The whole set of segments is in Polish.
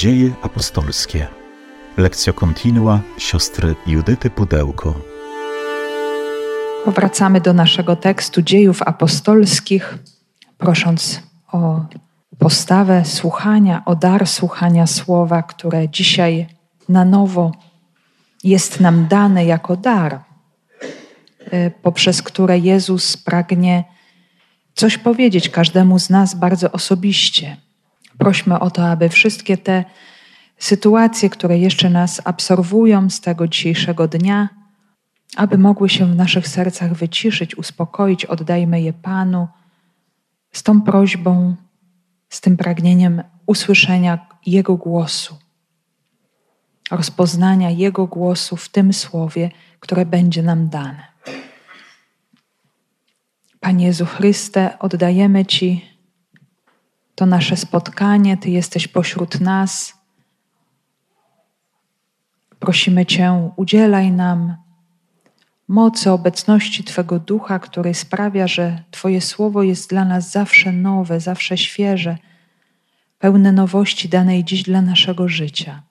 Dzieje apostolskie. Lekcja kontinua siostry Judyty Pudełko. Powracamy do naszego tekstu dziejów apostolskich, prosząc o postawę słuchania, o dar słuchania słowa, które dzisiaj na nowo jest nam dane jako dar, e, poprzez które Jezus pragnie coś powiedzieć każdemu z nas bardzo osobiście. Prośmy o to, aby wszystkie te sytuacje, które jeszcze nas absorbują z tego dzisiejszego dnia, aby mogły się w naszych sercach wyciszyć, uspokoić, oddajmy je Panu z tą prośbą, z tym pragnieniem usłyszenia Jego głosu, rozpoznania Jego głosu w tym słowie, które będzie nam dane. Panie Jezu Chryste, oddajemy Ci to nasze spotkanie, Ty jesteś pośród nas. Prosimy Cię, udzielaj nam mocy obecności Twego ducha, który sprawia, że Twoje słowo jest dla nas zawsze nowe, zawsze świeże, pełne nowości danej dziś dla naszego życia.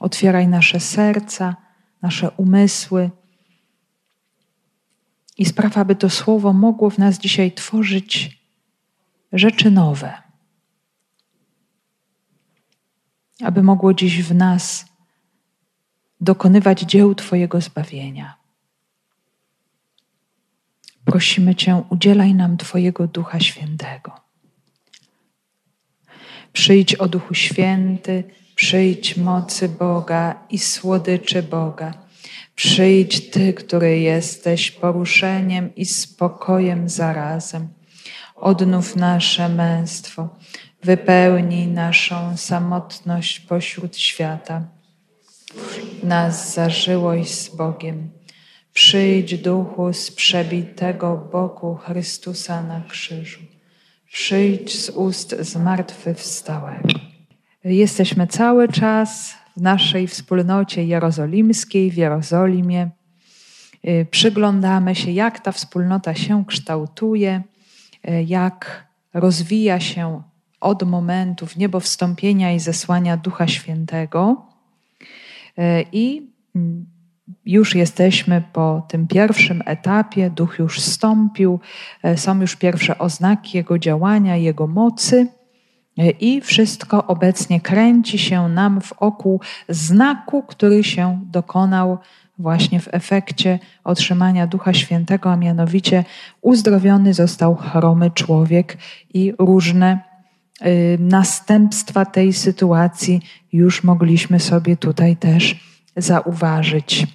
Otwieraj nasze serca, nasze umysły i spraw, aby to słowo mogło w nas dzisiaj tworzyć rzeczy nowe, aby mogło dziś w nas dokonywać dzieł Twojego zbawienia. Prosimy Cię, udzielaj nam Twojego Ducha Świętego. Przyjdź o Duchu Święty, przyjdź mocy Boga i słodyczy Boga. Przyjdź Ty, który jesteś poruszeniem i spokojem zarazem. Odnów nasze męstwo, wypełnij naszą samotność pośród świata nas zażyłość z Bogiem. Przyjdź duchu z przebitego boku Chrystusa na krzyżu. Przyjdź z ust zmartwychwstałego. Jesteśmy cały czas w naszej wspólnocie jerozolimskiej, w Jerozolimie. Y, przyglądamy się, jak ta wspólnota się kształtuje, jak rozwija się od momentu w niebo wstąpienia i zesłania Ducha Świętego. E, I mm, już jesteśmy po tym pierwszym etapie, duch już stąpił, e, są już pierwsze oznaki jego działania, jego mocy. E, I wszystko obecnie kręci się nam wokół znaku, który się dokonał właśnie w efekcie otrzymania Ducha Świętego, a mianowicie uzdrowiony został chromy człowiek i różne Y, następstwa tej sytuacji już mogliśmy sobie tutaj też zauważyć.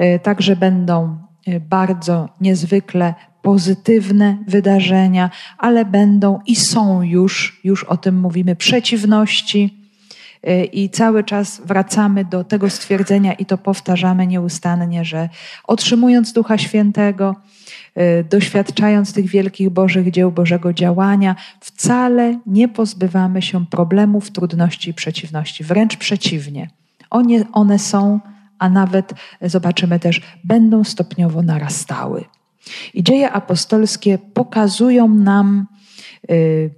Y, także będą y, bardzo niezwykle pozytywne wydarzenia, ale będą i są już, już o tym mówimy, przeciwności. I cały czas wracamy do tego stwierdzenia i to powtarzamy nieustannie, że otrzymując Ducha Świętego, Y, doświadczając tych wielkich Bożych dzieł, Bożego działania, wcale nie pozbywamy się problemów, trudności i przeciwności. Wręcz przeciwnie. One, one są, a nawet zobaczymy też, będą stopniowo narastały. I dzieje apostolskie pokazują nam, y,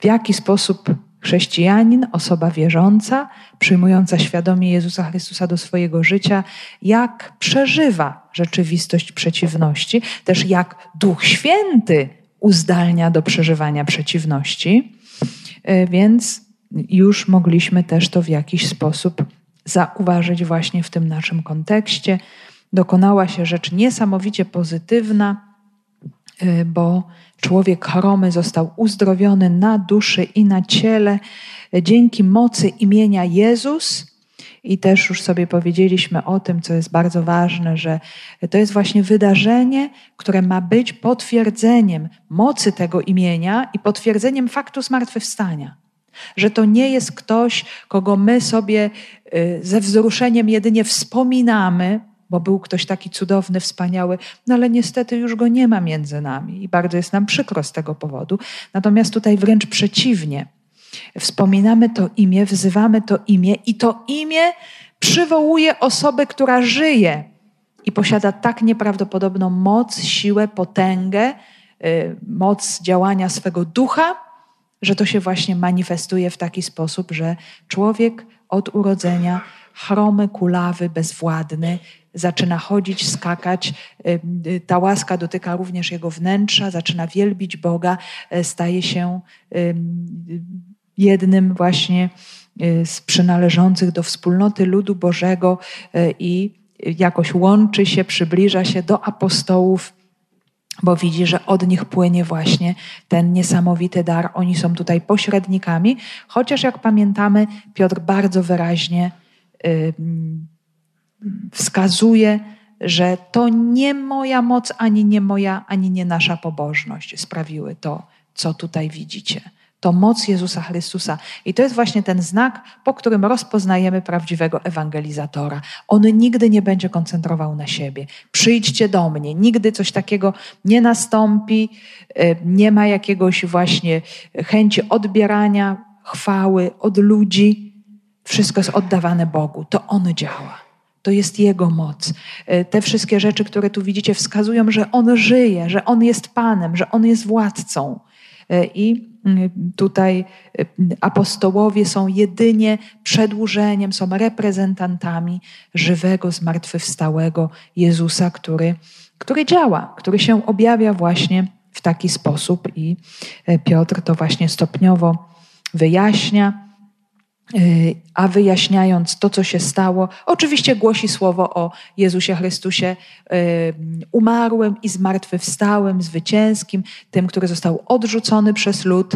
w jaki sposób chrześcijanin, osoba wierząca, przyjmująca świadomie Jezusa Chrystusa do swojego życia, jak przeżywa rzeczywistość przeciwności, też jak Duch Święty uzdalnia do przeżywania przeciwności. E, więc już mogliśmy też to w jakiś sposób zauważyć właśnie w tym naszym kontekście. Dokonała się rzecz niesamowicie pozytywna, bo człowiek chromy został uzdrowiony na duszy i na ciele dzięki mocy imienia Jezus. I też już sobie powiedzieliśmy o tym, co jest bardzo ważne, że to jest właśnie wydarzenie, które ma być potwierdzeniem mocy tego imienia i potwierdzeniem faktu zmartwychwstania. Że to nie jest ktoś, kogo my sobie y, ze wzruszeniem jedynie wspominamy, bo był ktoś taki cudowny, wspaniały, no ale niestety już go nie ma między nami i bardzo jest nam przykro z tego powodu. Natomiast tutaj wręcz przeciwnie. Wspominamy to imię, wzywamy to imię i to imię przywołuje osobę, która żyje i posiada tak nieprawdopodobną moc, siłę, potęgę, y, moc działania swego ducha, że to się właśnie manifestuje w taki sposób, że człowiek od urodzenia chromy, kulawy, bezwładny, zaczyna chodzić, skakać. Ta łaska dotyka również jego wnętrza, zaczyna wielbić Boga, e, staje się jednym właśnie e, z przynależących do wspólnoty ludu Bożego e, i jakoś łączy się, przybliża się do apostołów bo widzi, że od nich płynie właśnie ten niesamowity dar. Oni są tutaj pośrednikami, chociaż jak pamiętamy, Piotr bardzo wyraźnie wskazuje, że to nie moja moc, ani nie moja, ani nie nasza pobożność sprawiły to, co tutaj widzicie. To moc Jezusa Chrystusa. I to jest właśnie ten znak, po którym rozpoznajemy prawdziwego ewangelizatora. On nigdy nie będzie koncentrował na siebie. Przyjdźcie do mnie. Nigdy coś takiego nie nastąpi. E, nie ma jakiegoś właśnie chęci odbierania chwały od ludzi. Wszystko jest oddawane Bogu. To On działa. To jest Jego moc. E, te wszystkie rzeczy, które tu widzicie, wskazują, że On żyje, że On jest Panem, że On jest władcą. E, I mm, tutaj e, apostołowie są jedynie przedłużeniem, są reprezentantami żywego, zmartwychwstałego Jezusa, który, który działa, który się objawia właśnie w taki sposób. I Piotr to właśnie stopniowo wyjaśnia. Y, a wyjaśniając to, co się stało, oczywiście głosi słowo o Jezusie Chrystusie y, umarłym i zmartwychwstałym, zwycięskim, tym, który został odrzucony przez lud,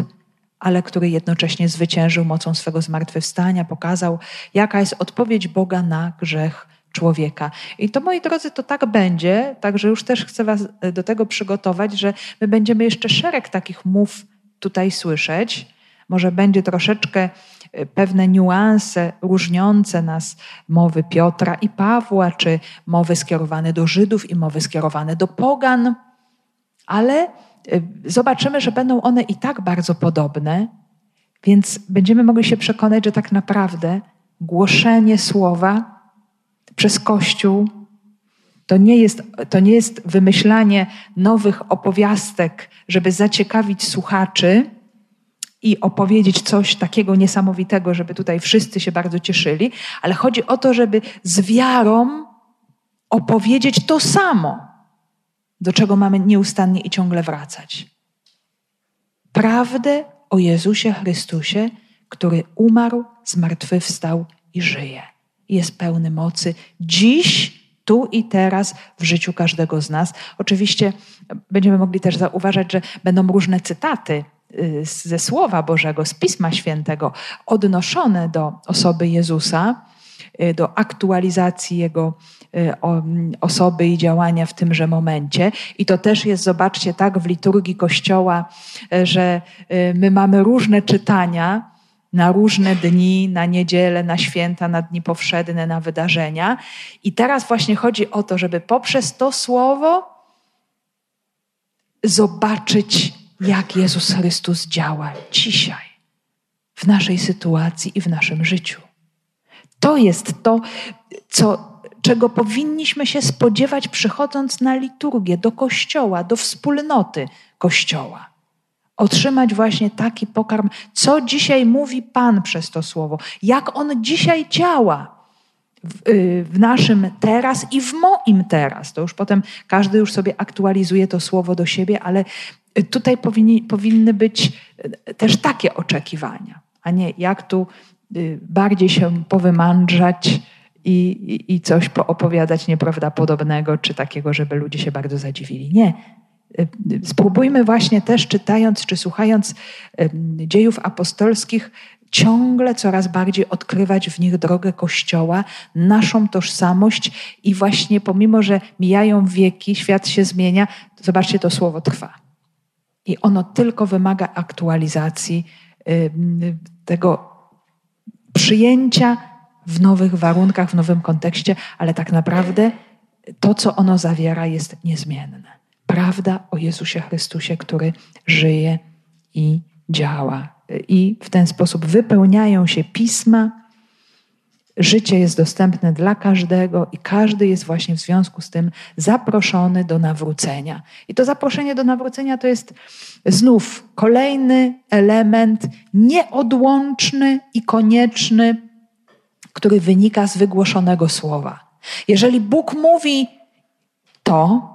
ale który jednocześnie zwyciężył mocą swego zmartwychwstania, pokazał, jaka jest odpowiedź Boga na grzech człowieka. I to, moi drodzy, to tak będzie, także już też chcę Was do tego przygotować, że my będziemy jeszcze szereg takich mów tutaj słyszeć. Może będzie troszeczkę Y, pewne niuanse różniące nas mowy Piotra i Pawła, czy mowy skierowane do Żydów i mowy skierowane do Pogan, ale y, zobaczymy, że będą one i tak bardzo podobne, więc będziemy mogli się przekonać, że tak naprawdę głoszenie słowa przez Kościół to nie jest, to nie jest wymyślanie nowych opowiastek, żeby zaciekawić słuchaczy, i opowiedzieć coś takiego niesamowitego, żeby tutaj wszyscy się bardzo cieszyli, ale chodzi o to, żeby z wiarą opowiedzieć to samo, do czego mamy nieustannie i ciągle wracać. Prawdę o Jezusie Chrystusie, który umarł, zmartwychwstał i żyje. Jest pełny mocy dziś, tu i teraz w życiu każdego z nas. Oczywiście będziemy mogli też zauważać, że będą różne cytaty ze Słowa Bożego, z Pisma Świętego, odnoszone do osoby Jezusa, y, do aktualizacji Jego y, osoby i działania w tymże momencie. I to też jest, zobaczcie, tak w liturgii Kościoła, że my mamy różne czytania na różne dni, na niedzielę, na święta, na dni powszednie, na wydarzenia. I teraz właśnie chodzi o to, żeby poprzez to słowo zobaczyć jak Jezus Chrystus działa dzisiaj w naszej sytuacji i w naszym życiu. To jest to, co, czego powinniśmy się spodziewać, przychodząc na liturgię, do kościoła, do wspólnoty kościoła. Otrzymać właśnie taki pokarm, co dzisiaj mówi Pan przez to słowo, jak on dzisiaj działa w, y, w, naszym teraz i w moim teraz. To już potem każdy już sobie aktualizuje to słowo do siebie, ale tutaj powinni, powinny być e, też takie oczekiwania, a nie jak tu y, bardziej się powymądrzać i, i, i coś poopowiadać nieprawdopodobnego, czy takiego, żeby ludzie się bardzo zadziwili. Nie. E, spróbujmy właśnie też czytając czy słuchając dziejów apostolskich, ciągle coraz bardziej odkrywać w nich drogę Kościoła, naszą tożsamość i właśnie pomimo, że mijają wieki, świat się zmienia, zobaczcie, to słowo trwa. I ono tylko wymaga aktualizacji tego przyjęcia w nowych warunkach, w nowym kontekście, ale tak naprawdę to, co ono zawiera, jest niezmienne. Prawda o Jezusie Chrystusie, który żyje i działa. I w ten sposób wypełniają się pisma, życie jest dostępne dla każdego i każdy jest właśnie w związku z tym zaproszony do nawrócenia. I to zaproszenie do nawrócenia to jest znów kolejny element nieodłączny i konieczny, który wynika z wygłoszonego słowa. Jeżeli Bóg mówi to,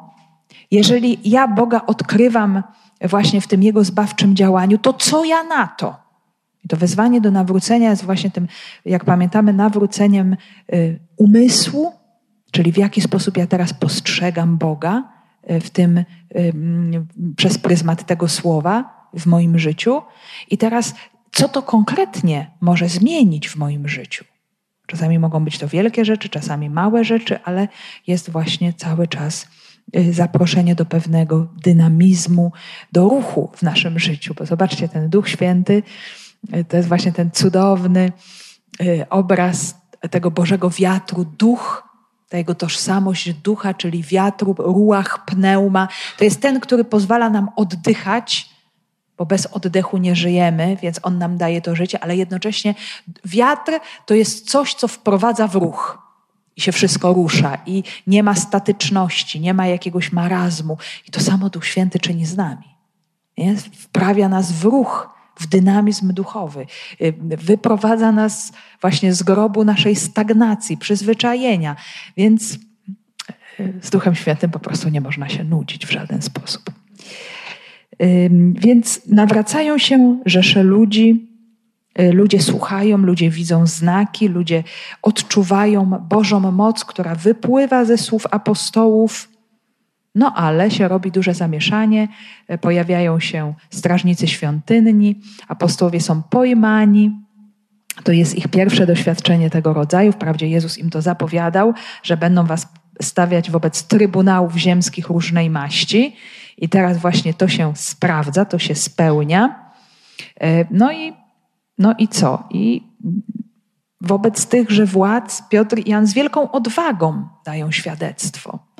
jeżeli ja Boga odkrywam właśnie w tym Jego zbawczym działaniu, to co ja na to? To wezwanie do nawrócenia jest właśnie tym, jak pamiętamy, nawróceniem y, umysłu, czyli w jaki sposób ja teraz postrzegam Boga y, w tym, y, przez pryzmat tego słowa w moim życiu. I teraz, co to konkretnie może zmienić w moim życiu? Czasami mogą być to wielkie rzeczy, czasami małe rzeczy, ale jest właśnie cały czas zaproszenie do pewnego dynamizmu, do ruchu w naszym życiu. Bo zobaczcie, ten Duch Święty to jest właśnie ten cudowny y, obraz tego Bożego wiatru, duch, ta jego tożsamość ducha, czyli wiatru, ruach, pneuma. To jest ten, który pozwala nam oddychać, bo bez oddechu nie żyjemy, więc on nam daje to życie, ale jednocześnie wiatr to jest coś, co wprowadza w ruch. I się wszystko rusza, i nie ma statyczności, nie ma jakiegoś marazmu. I to samo Duch Święty czyni z nami. Nie? Wprawia nas w ruch w dynamizm duchowy. Y, wyprowadza nas właśnie z grobu naszej stagnacji, przyzwyczajenia. Więc y, z Duchem Świętym po prostu nie można się nudzić w żaden sposób. Więc nawracają się rzesze ludzi, y, ludzie słuchają, ludzie widzą znaki, ludzie odczuwają Bożą moc, która wypływa ze słów apostołów. No ale się robi duże zamieszanie, e, pojawiają się strażnicy świątynni, apostołowie są pojmani. To jest ich pierwsze doświadczenie tego rodzaju. Wprawdzie Jezus im to zapowiadał, że będą was stawiać wobec trybunałów ziemskich różnej maści. I teraz właśnie to się sprawdza, to się spełnia. E, no i, no i co? I wobec tychże władz Piotr i Jan z wielką odwagą dają świadectwo.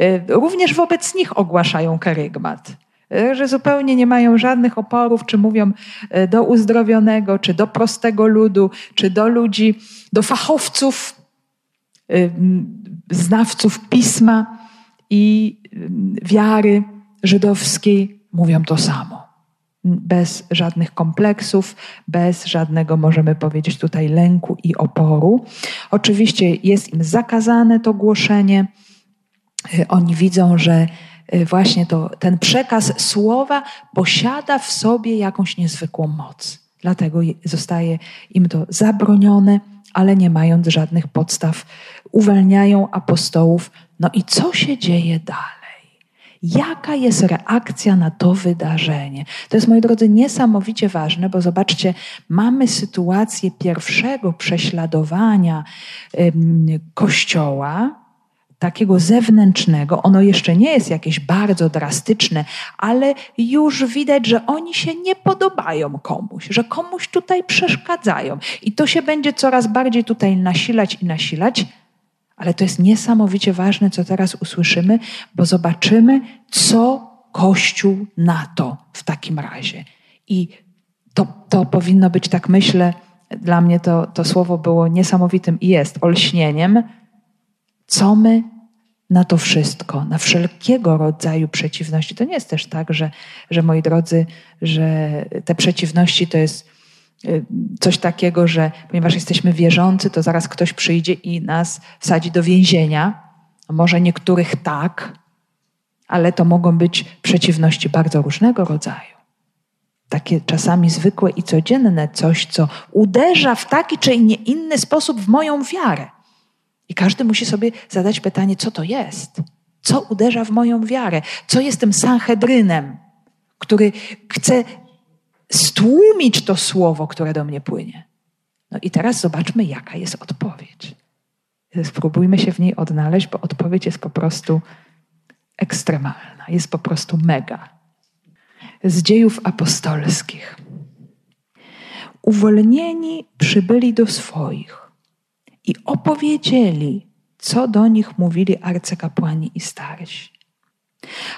Y, również wobec nich ogłaszają karygmat, y, że zupełnie nie mają żadnych oporów, czy mówią y, do uzdrowionego, czy do prostego ludu, czy do ludzi, do fachowców, znawców pisma i wiary żydowskiej, mówią to samo bez żadnych kompleksów, bez żadnego, możemy powiedzieć tutaj, lęku i oporu. Oczywiście jest im zakazane to głoszenie. Y, oni widzą, że y, właśnie to, ten przekaz słowa posiada w sobie jakąś niezwykłą moc. Dlatego zostaje im to zabronione, ale nie mając żadnych podstaw, uwalniają apostołów. No i co się dzieje dalej? Jaka jest reakcja na to wydarzenie? To jest, moi drodzy, niesamowicie ważne, bo zobaczcie, mamy sytuację pierwszego prześladowania Kościoła, takiego zewnętrznego. Ono jeszcze nie jest jakieś bardzo drastyczne, ale już widać, że oni się nie podobają komuś, że komuś tutaj przeszkadzają. I to się będzie coraz bardziej tutaj nasilać i nasilać. Ale to jest niesamowicie ważne, co teraz usłyszymy, bo zobaczymy, co Kościół na to w takim razie. I to, to powinno być, tak myślę, dla mnie to, to słowo było niesamowitym i jest olśnieniem. Co my na to wszystko, na wszelkiego rodzaju przeciwności? To nie jest też tak, że, że moi drodzy, że te przeciwności to jest Y, coś takiego, że ponieważ jesteśmy wierzący, to zaraz ktoś przyjdzie i nas wsadzi do więzienia. Może niektórych tak, ale to mogą być przeciwności bardzo różnego rodzaju. Takie czasami zwykłe i codzienne, coś, co uderza w taki czy inny sposób w moją wiarę. I każdy musi sobie zadać pytanie, co to jest? Co uderza w moją wiarę? Co jest tym sanhedrynem, który chce stłumić to słowo, które do mnie płynie. No i teraz zobaczmy, jaka jest odpowiedź. Spróbujmy się w niej odnaleźć, bo odpowiedź jest po prostu ekstremalna, jest po prostu mega. Z dziejów apostolskich. Uwolnieni przybyli do swoich i opowiedzieli, co do nich mówili arcykapłani i starsi.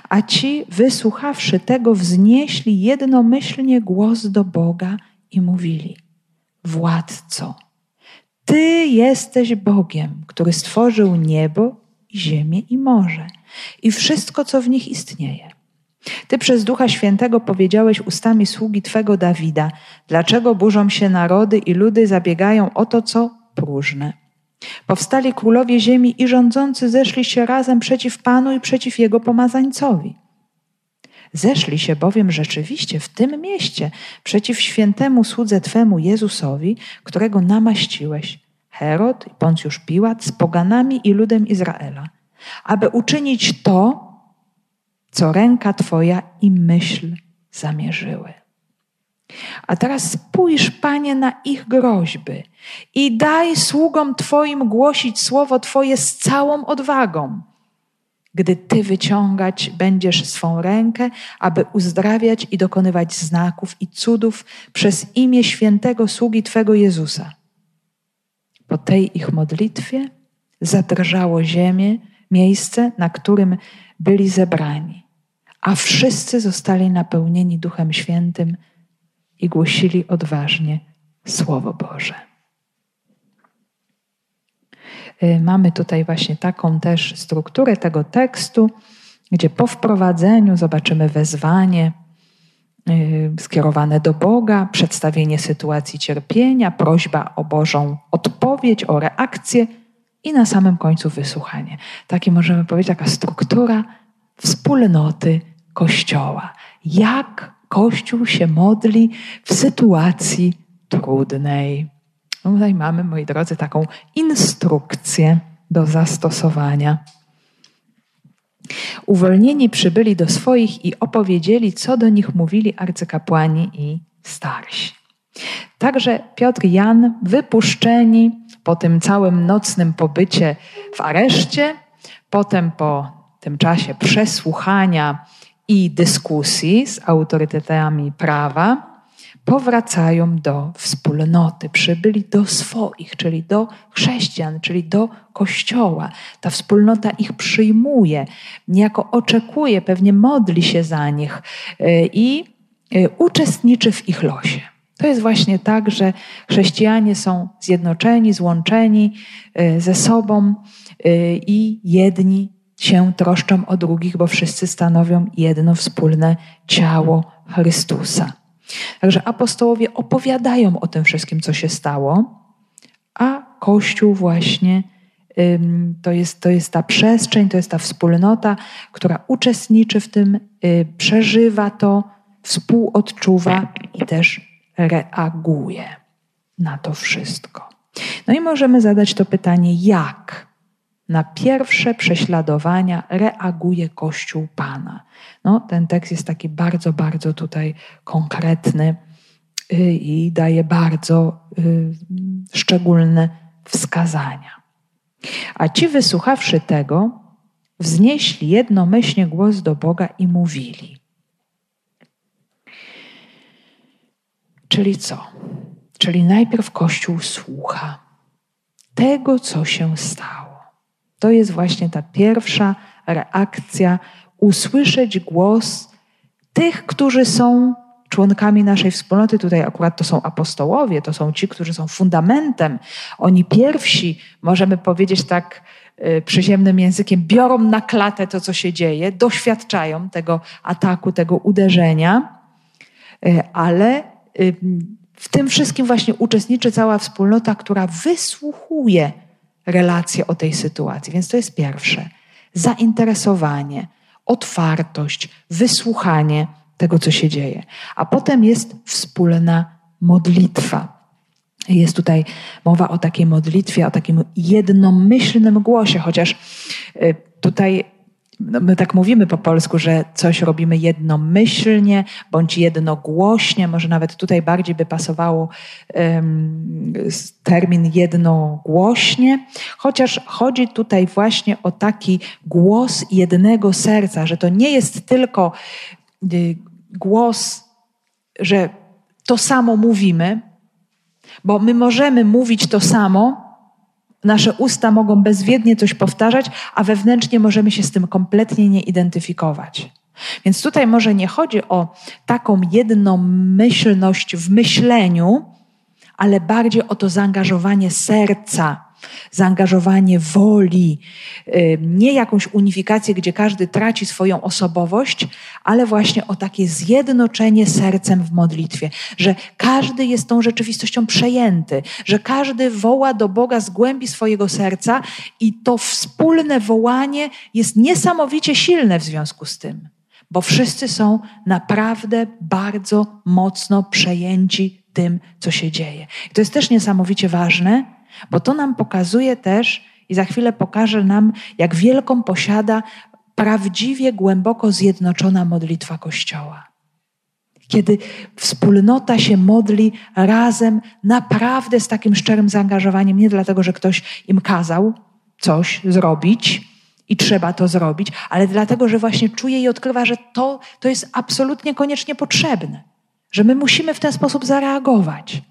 A ci, wysłuchawszy tego, wznieśli jednomyślnie głos do Boga i mówili: Władco, Ty jesteś Bogiem, który stworzył niebo i ziemię i morze i wszystko, co w nich istnieje. Ty przez Ducha Świętego powiedziałeś ustami sługi Twego Dawida, dlaczego burzą się narody i ludy zabiegają o to, co próżne. Powstali królowie ziemi i rządzący zeszli się razem przeciw Panu i przeciw Jego pomazańcowi. Zeszli się bowiem rzeczywiście w tym mieście przeciw świętemu słudze Twemu Jezusowi, którego namaściłeś, Herod i Poncjusz Piłat z poganami i ludem Izraela, aby uczynić to, co ręka Twoja i myśl zamierzyły. A teraz spójrz, Panie, na ich groźby i daj sługom Twoim głosić słowo Twoje z całą odwagą, gdy Ty wyciągać będziesz swą rękę, aby uzdrawiać i dokonywać znaków i cudów przez imię świętego sługi Twego Jezusa. Po tej ich modlitwie zadrżało ziemię, miejsce, na którym byli zebrani, a wszyscy zostali napełnieni Duchem Świętym i głosili odważnie Słowo Boże. Y, mamy tutaj właśnie taką też strukturę tego tekstu, gdzie po wprowadzeniu zobaczymy wezwanie y, skierowane do Boga, przedstawienie sytuacji cierpienia, prośba o Bożą odpowiedź, o reakcję i na samym końcu wysłuchanie. Takie możemy powiedzieć, taka struktura wspólnoty Kościoła. Jak Kościół się modli w sytuacji trudnej. No tutaj mamy, moi drodzy, taką instrukcję do zastosowania. Uwolnieni przybyli do swoich i opowiedzieli, co do nich mówili arcykapłani i starsi. Także Piotr i Jan, wypuszczeni po tym całym nocnym pobycie w areszcie, potem po tym czasie przesłuchania i dyskusji z autorytetami prawa, powracają do wspólnoty, przybyli do swoich, czyli do chrześcijan, czyli do kościoła. Ta wspólnota ich przyjmuje, niejako oczekuje, pewnie modli się za nich y, i y, uczestniczy w ich losie. To jest właśnie tak, że chrześcijanie są zjednoczeni, złączeni y, ze sobą i jedni się troszczą o drugich, bo wszyscy stanowią jedno wspólne ciało Chrystusa. Także apostołowie opowiadają o tym wszystkim, co się stało, a Kościół właśnie to jest, to jest ta przestrzeń, to jest ta wspólnota, która uczestniczy w tym, y, przeżywa to, współodczuwa i też reaguje na to wszystko. No i możemy zadać to pytanie, jak? Na pierwsze prześladowania reaguje Kościół Pana. No, ten tekst jest taki bardzo, bardzo tutaj konkretny y, i daje bardzo y, szczególne wskazania. A ci wysłuchawszy tego, wznieśli jednomyślnie głos do Boga i mówili. Czyli co? Czyli najpierw Kościół słucha tego, co się stało. To jest właśnie ta pierwsza reakcja, usłyszeć głos tych, którzy są członkami naszej wspólnoty. Tutaj akurat to są apostołowie, to są ci, którzy są fundamentem. Oni pierwsi, możemy powiedzieć tak y, przyziemnym językiem, biorą na klatę to, co się dzieje, doświadczają tego ataku, tego uderzenia, y, ale y, w tym wszystkim właśnie uczestniczy cała wspólnota, która wysłuchuje relację o tej sytuacji. Więc to jest pierwsze. Zainteresowanie, otwartość, wysłuchanie tego, co się dzieje. A potem jest wspólna modlitwa. Jest tutaj mowa o takiej modlitwie, o takim jednomyślnym głosie, chociaż y, tutaj no my tak mówimy po polsku, że coś robimy jednomyślnie bądź jednogłośnie, może nawet tutaj bardziej by pasowało um, termin jednogłośnie, chociaż chodzi tutaj właśnie o taki głos jednego serca, że to nie jest tylko y, głos, że to samo mówimy, bo my możemy mówić to samo, Nasze usta mogą bezwiednie coś powtarzać, a wewnętrznie możemy się z tym kompletnie nie identyfikować. Więc tutaj może nie chodzi o taką jednomyślność w myśleniu, ale bardziej o to zaangażowanie serca, zaangażowanie woli, nie jakąś unifikację, gdzie każdy traci swoją osobowość, ale właśnie o takie zjednoczenie sercem w modlitwie, że każdy jest tą rzeczywistością przejęty, że każdy woła do Boga z głębi swojego serca i to wspólne wołanie jest niesamowicie silne w związku z tym bo wszyscy są naprawdę bardzo mocno przejęci tym, co się dzieje. I to jest też niesamowicie ważne, bo to nam pokazuje też, i za chwilę pokaże nam, jak wielką posiada prawdziwie głęboko zjednoczona modlitwa Kościoła. Kiedy wspólnota się modli razem, naprawdę z takim szczerym zaangażowaniem, nie dlatego, że ktoś im kazał coś zrobić, i trzeba to zrobić, ale dlatego, że właśnie czuje i odkrywa, że to, to jest absolutnie koniecznie potrzebne, że my musimy w ten sposób zareagować.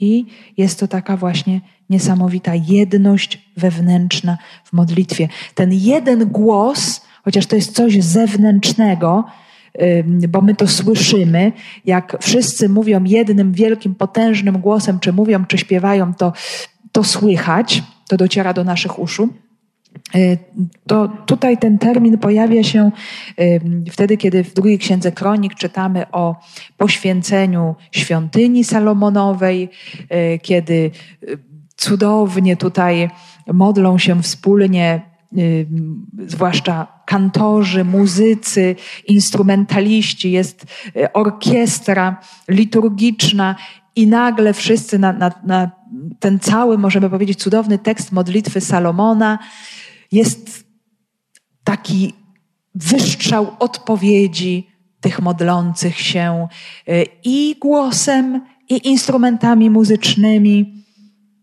I jest to taka właśnie niesamowita jedność wewnętrzna w modlitwie. Ten jeden głos, chociaż to jest coś zewnętrznego, bo my to słyszymy, jak wszyscy mówią jednym wielkim, potężnym głosem, czy mówią, czy śpiewają, to, to słychać, to dociera do naszych uszu. E, to tutaj ten termin pojawia się wtedy, kiedy w drugiej księdze Kronik czytamy o poświęceniu świątyni Salomonowej, e, kiedy e, cudownie tutaj modlą się wspólnie, zwłaszcza kantorzy, muzycy, instrumentaliści, jest orkiestra liturgiczna i nagle wszyscy na, na, na ten cały, możemy powiedzieć, cudowny tekst modlitwy Salomona jest taki wystrzał odpowiedzi tych modlących się y, i głosem, i instrumentami muzycznymi.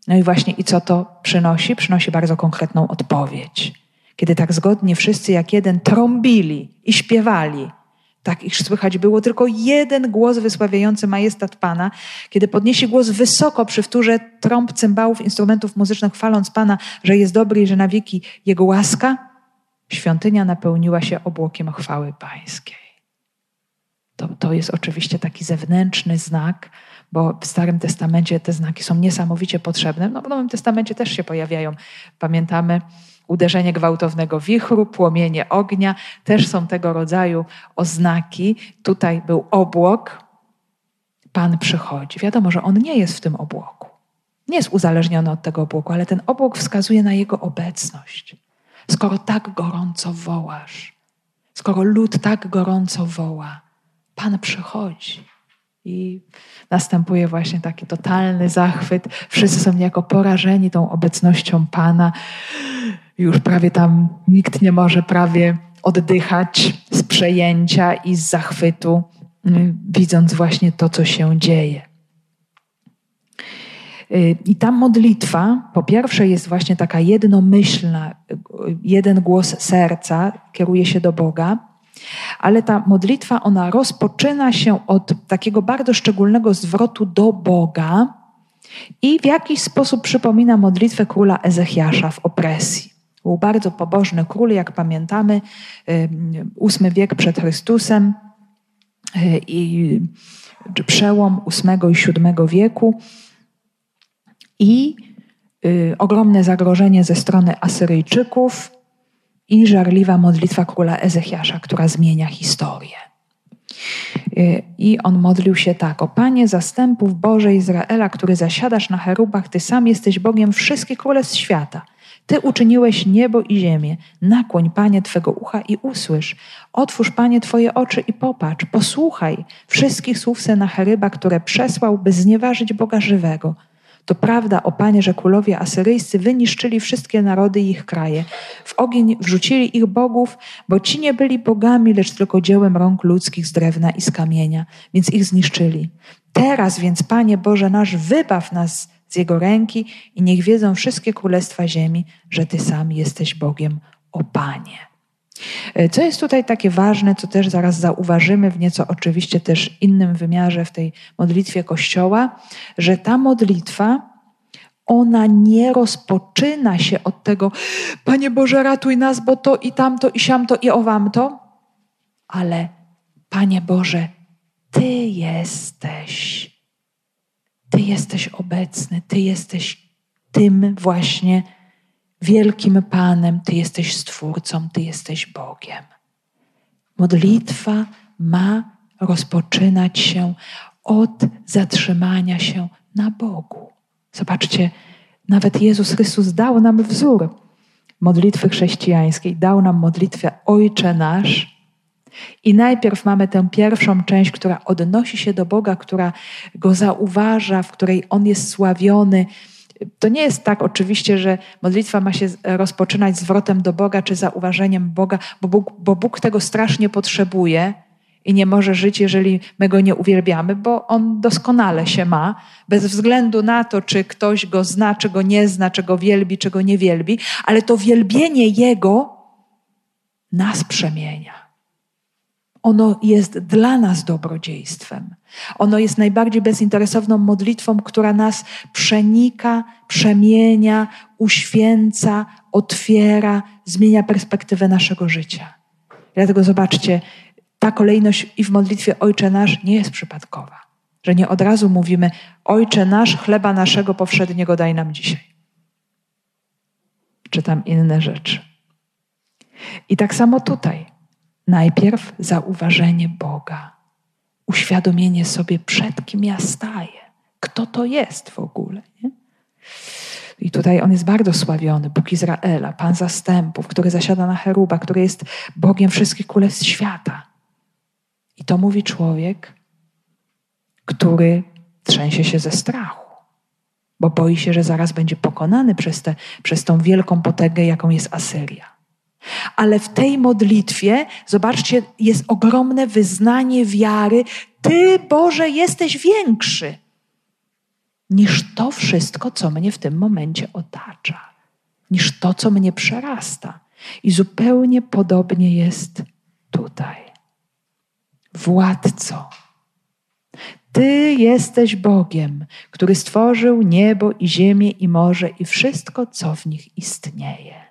No i właśnie, i co to przynosi? Przynosi bardzo konkretną odpowiedź. Kiedy tak zgodnie wszyscy jak jeden trąbili i śpiewali, tak iż słychać było tylko jeden głos wysławiający majestat Pana, kiedy podniesie głos wysoko przy wtórze trąb, cymbałów, instrumentów muzycznych, chwaląc Pana, że jest dobry i że na wieki Jego łaska, świątynia napełniła się obłokiem chwały Pańskiej. To, to jest oczywiście taki zewnętrzny znak, bo w Starym Testamencie te znaki są niesamowicie potrzebne. No, w Nowym Testamencie też się pojawiają. Pamiętamy, uderzenie gwałtownego wichru, płomienie ognia, też są tego rodzaju oznaki. Tutaj był obłok, Pan przychodzi. Wiadomo, że On nie jest w tym obłoku. Nie jest uzależniony od tego obłoku, ale ten obłok wskazuje na Jego obecność. Skoro tak gorąco wołasz, skoro lud tak gorąco woła, Pan przychodzi. I następuje właśnie taki totalny zachwyt. Wszyscy są niejako porażeni tą obecnością Pana. Już prawie tam nikt nie może prawie oddychać z przejęcia i z zachwytu, y, widząc właśnie to, co się dzieje. Y, I ta modlitwa, po pierwsze, jest właśnie taka jednomyślna, y, jeden głos serca kieruje się do Boga, ale ta modlitwa, ona rozpoczyna się od takiego bardzo szczególnego zwrotu do Boga i w jakiś sposób przypomina modlitwę króla Ezechiasza w opresji. Był bardzo pobożny król, jak pamiętamy, ósmy wiek przed Chrystusem y, i przełom ósmego i siódmego wieku i y, ogromne zagrożenie ze strony Asyryjczyków i żarliwa modlitwa króla Ezechiasza, która zmienia historię. Y, I on modlił się tak: O Panie zastępów Boże Izraela, który zasiadasz na cherubach, Ty sam jesteś Bogiem wszystkich królestw świata. Ty uczyniłeś niebo i ziemię. Nakłoń, Panie, Twego ucha i usłysz. Otwórz, Panie, Twoje oczy i popatrz. Posłuchaj wszystkich słów Senacheryba, które przesłał, by znieważyć Boga żywego. To prawda, o Panie, że królowie asyryjscy wyniszczyli wszystkie narody i ich kraje. W ogień wrzucili ich bogów, bo ci nie byli bogami, lecz tylko dziełem rąk ludzkich z drewna i z kamienia, więc ich zniszczyli. Teraz więc, Panie Boże nasz, wybaw nas z Jego ręki i niech wiedzą wszystkie królestwa ziemi, że Ty sam jesteś Bogiem, o Panie. E, co jest tutaj takie ważne, co też zaraz zauważymy w nieco oczywiście też innym wymiarze w tej modlitwie Kościoła, że ta modlitwa, ona nie rozpoczyna się od tego, Panie Boże, ratuj nas, bo to i tamto, i siamto, i owamto, ale Panie Boże, Ty jesteś. Ty jesteś obecny, Ty jesteś tym właśnie wielkim Panem, Ty jesteś Stwórcą, Ty jesteś Bogiem. Modlitwa ma rozpoczynać się od zatrzymania się na Bogu. Zobaczcie, nawet Jezus Chrystus dał nam wzór modlitwy chrześcijańskiej, dał nam modlitwę Ojcze Nasz. I najpierw mamy tę pierwszą część, która odnosi się do Boga, która go zauważa, w której on jest sławiony. To nie jest tak oczywiście, że modlitwa ma się rozpoczynać zwrotem do Boga czy zauważeniem Boga, bo Bóg, bo Bóg tego strasznie potrzebuje i nie może żyć, jeżeli my go nie uwielbiamy, bo on doskonale się ma, bez względu na to, czy ktoś go zna, czy go nie zna, czy go wielbi, czy go nie wielbi, ale to wielbienie jego nas przemienia. Ono jest dla nas dobrodziejstwem. Ono jest najbardziej bezinteresowną modlitwą, która nas przenika, przemienia, uświęca, otwiera, zmienia perspektywę naszego życia. Dlatego zobaczcie, ta kolejność i w modlitwie Ojcze Nasz nie jest przypadkowa. Że nie od razu mówimy Ojcze Nasz, chleba naszego powszedniego daj nam dzisiaj. Czy tam inne rzeczy. I tak samo tutaj. Najpierw zauważenie Boga, uświadomienie sobie, przed kim ja staję, kto to jest w ogóle. Nie? I tutaj on jest bardzo sławiony, Bóg Izraela, Pan zastępów, który zasiada na cheruba, który jest Bogiem wszystkich królestw świata. I to mówi człowiek, który trzęsie się ze strachu, bo boi się, że zaraz będzie pokonany przez, te, przez tą wielką potęgę, jaką jest Asyria. Ale w tej modlitwie, zobaczcie, jest ogromne wyznanie wiary. Ty, Boże, jesteś większy niż to wszystko, co mnie w tym momencie otacza, niż to, co mnie przerasta. I zupełnie podobnie jest tutaj. Władco, Ty jesteś Bogiem, który stworzył niebo i ziemię i morze i wszystko, co w nich istnieje.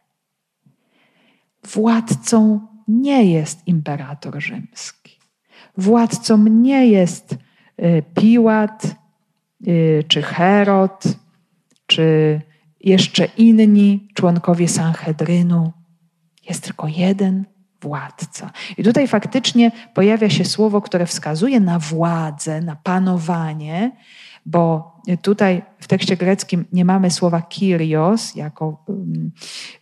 Władcą nie jest imperator rzymski. Władcą nie jest y, Piłat, y, czy Herod, czy jeszcze inni członkowie Sanhedrynu. Jest tylko jeden władca. I tutaj faktycznie pojawia się słowo, które wskazuje na władzę, na panowanie, bo tutaj w tekście greckim nie mamy słowa Kyrios, jako um,